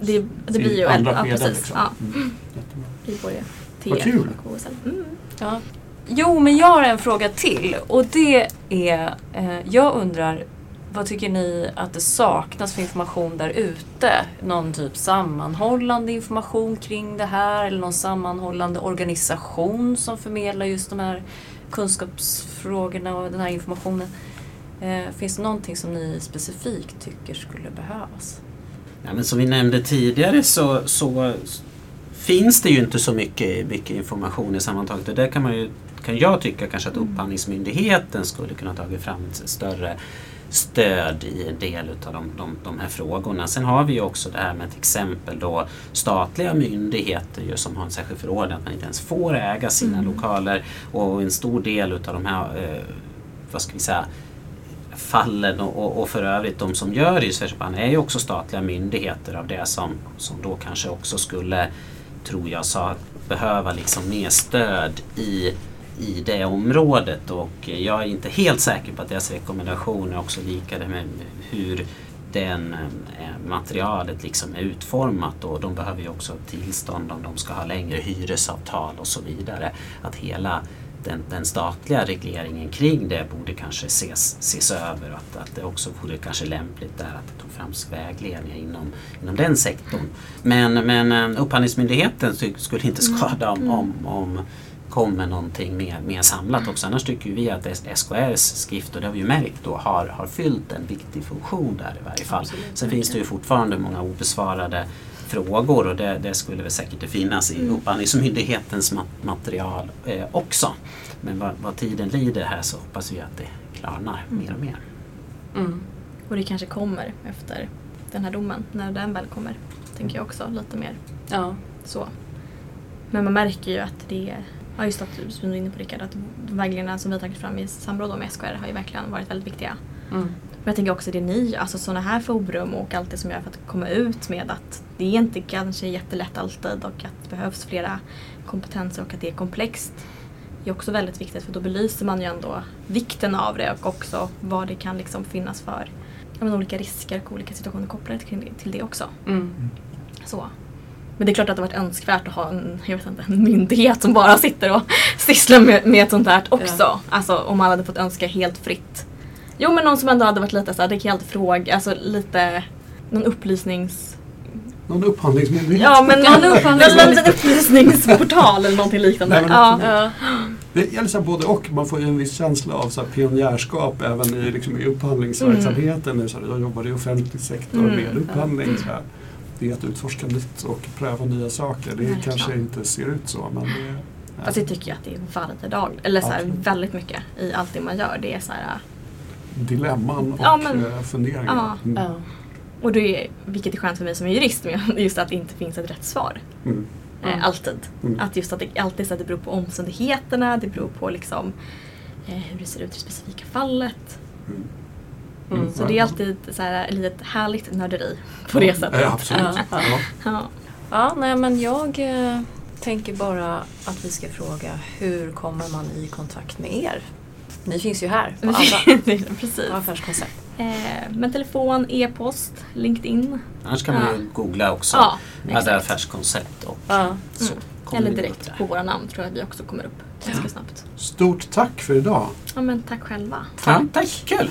det, det blir ju andra ja, skeden. precis. Liksom. Ja, Mm. Jättebra. i både Vad kul. och. Mm. Ja. Jo, men jag har en fråga till och det är, eh, jag undrar vad tycker ni att det saknas för information där ute? Någon typ sammanhållande information kring det här eller någon sammanhållande organisation som förmedlar just de här kunskapsfrågorna och den här informationen. Eh, finns det någonting som ni specifikt tycker skulle behövas? Ja, men som vi nämnde tidigare så, så finns det ju inte så mycket, mycket information i sammantaget. Och där kan, man ju, kan jag tycka kanske att Upphandlingsmyndigheten skulle kunna tagit fram ett större stöd i en del av de, de, de här frågorna. Sen har vi ju också det här med till exempel då statliga myndigheter ju som har en särskild förordning att man inte ens får äga sina Mm. lokaler och en stor del utav de här, eh, vad ska vi säga, fallen och, och, och för övrigt de som gör hyresvärdsförhandlingar är ju också statliga myndigheter av det som, som då kanske också skulle, tror jag, sa, behöva liksom mer stöd i, i det området och jag är inte helt säker på att deras rekommendationer är också lika det med hur den eh, materialet liksom är utformat och de behöver ju också tillstånd om de ska ha längre hyresavtal och så vidare. Att hela den, den statliga regleringen kring det borde kanske ses, ses över och att, att det också vore kanske lämpligt där att det tog fram vägledningar inom, inom den sektorn. Men, men eh, Upphandlingsmyndigheten skulle inte skada om, om, om kom med någonting mer, mer samlat också. Annars tycker vi att SKRs skrift, och det har vi ju märkt då, har, har fyllt en viktig funktion där i varje fall. Absolut, Sen finns det ju fortfarande många obesvarade frågor och det, det skulle väl säkert finnas i Upphandlingsmyndighetens ma- material eh, också. Men vad, vad tiden lider här så hoppas vi att det klarnar mer och mer. Mm. Och det kanske kommer efter den här domen, när den väl kommer. Tänker jag också lite mer Ja. så. Men man märker ju att det är, ja just att som du är inne på Rickard, att de vägledningarna som vi har tagit fram i samråd med SKR har ju verkligen varit väldigt viktiga. Mm. Men jag tänker också det ni alltså sådana här forum och allt det som gör för att komma ut med att det är inte kanske jättelätt alltid och att det behövs flera kompetenser och att det är komplext. Det är också väldigt viktigt för då belyser man ju ändå vikten av det och också vad det kan liksom finnas för ja, men olika risker och olika situationer kopplade till det, till det också. Mm. Så. Men det är klart att det har varit önskvärt att ha en, jag vet inte, en myndighet som bara sitter och sysslar med, med ett sånt här också. Ja. Alltså om man hade fått önska helt fritt. Jo men någon som ändå hade varit lite såhär, det kan jag alltid fråga, alltså lite någon upplysnings... Någon upphandlingsmyndighet. Ja men någon, någon upplysningsportal eller någonting liknande. Nej, men ja. Ja. Det gäller så både och. Man får ju en viss känsla av så pionjärskap även i, liksom, i upphandlingsverksamheten. Nu, så här, jag jobbar i offentlig sektor Mm. med upphandling. Så här. Det är att utforska nytt och pröva nya saker. Det Verkligen. kanske inte ser ut så men det, Fast jag tycker ju att det är varje dag, eller så här, väldigt mycket i allt det man gör. Det är så här, dilemman och Ja, men- eh, funderingar. Ja. Mm. Ja. och det är, vilket är skönt för mig som är jurist, men just att det inte finns ett rätt svar. Mm. Eh, alltid. Mm. Att just att det alltid så att det beror på omständigheterna, det beror på liksom eh, hur det ser ut i det specifika fallet. Mm. Så det är alltid så här, ett litet härligt nörderi på det sättet. Ja, absolut. Ja, ja. Ja. Nej men jag eh, tänker bara att vi ska fråga hur kommer man i kontakt med er? Ni finns ju här på alla, Precis. affärskoncept. Eh, men telefon, e-post, LinkedIn. Annars kan man ju googla också. Ja, exakt. affärskoncept och Ja. så Mm. kommer Eller direkt på våra namn tror jag vi också kommer upp ganska snabbt. Stort tack för idag. Ja men tack själva. Ja, tack, kul!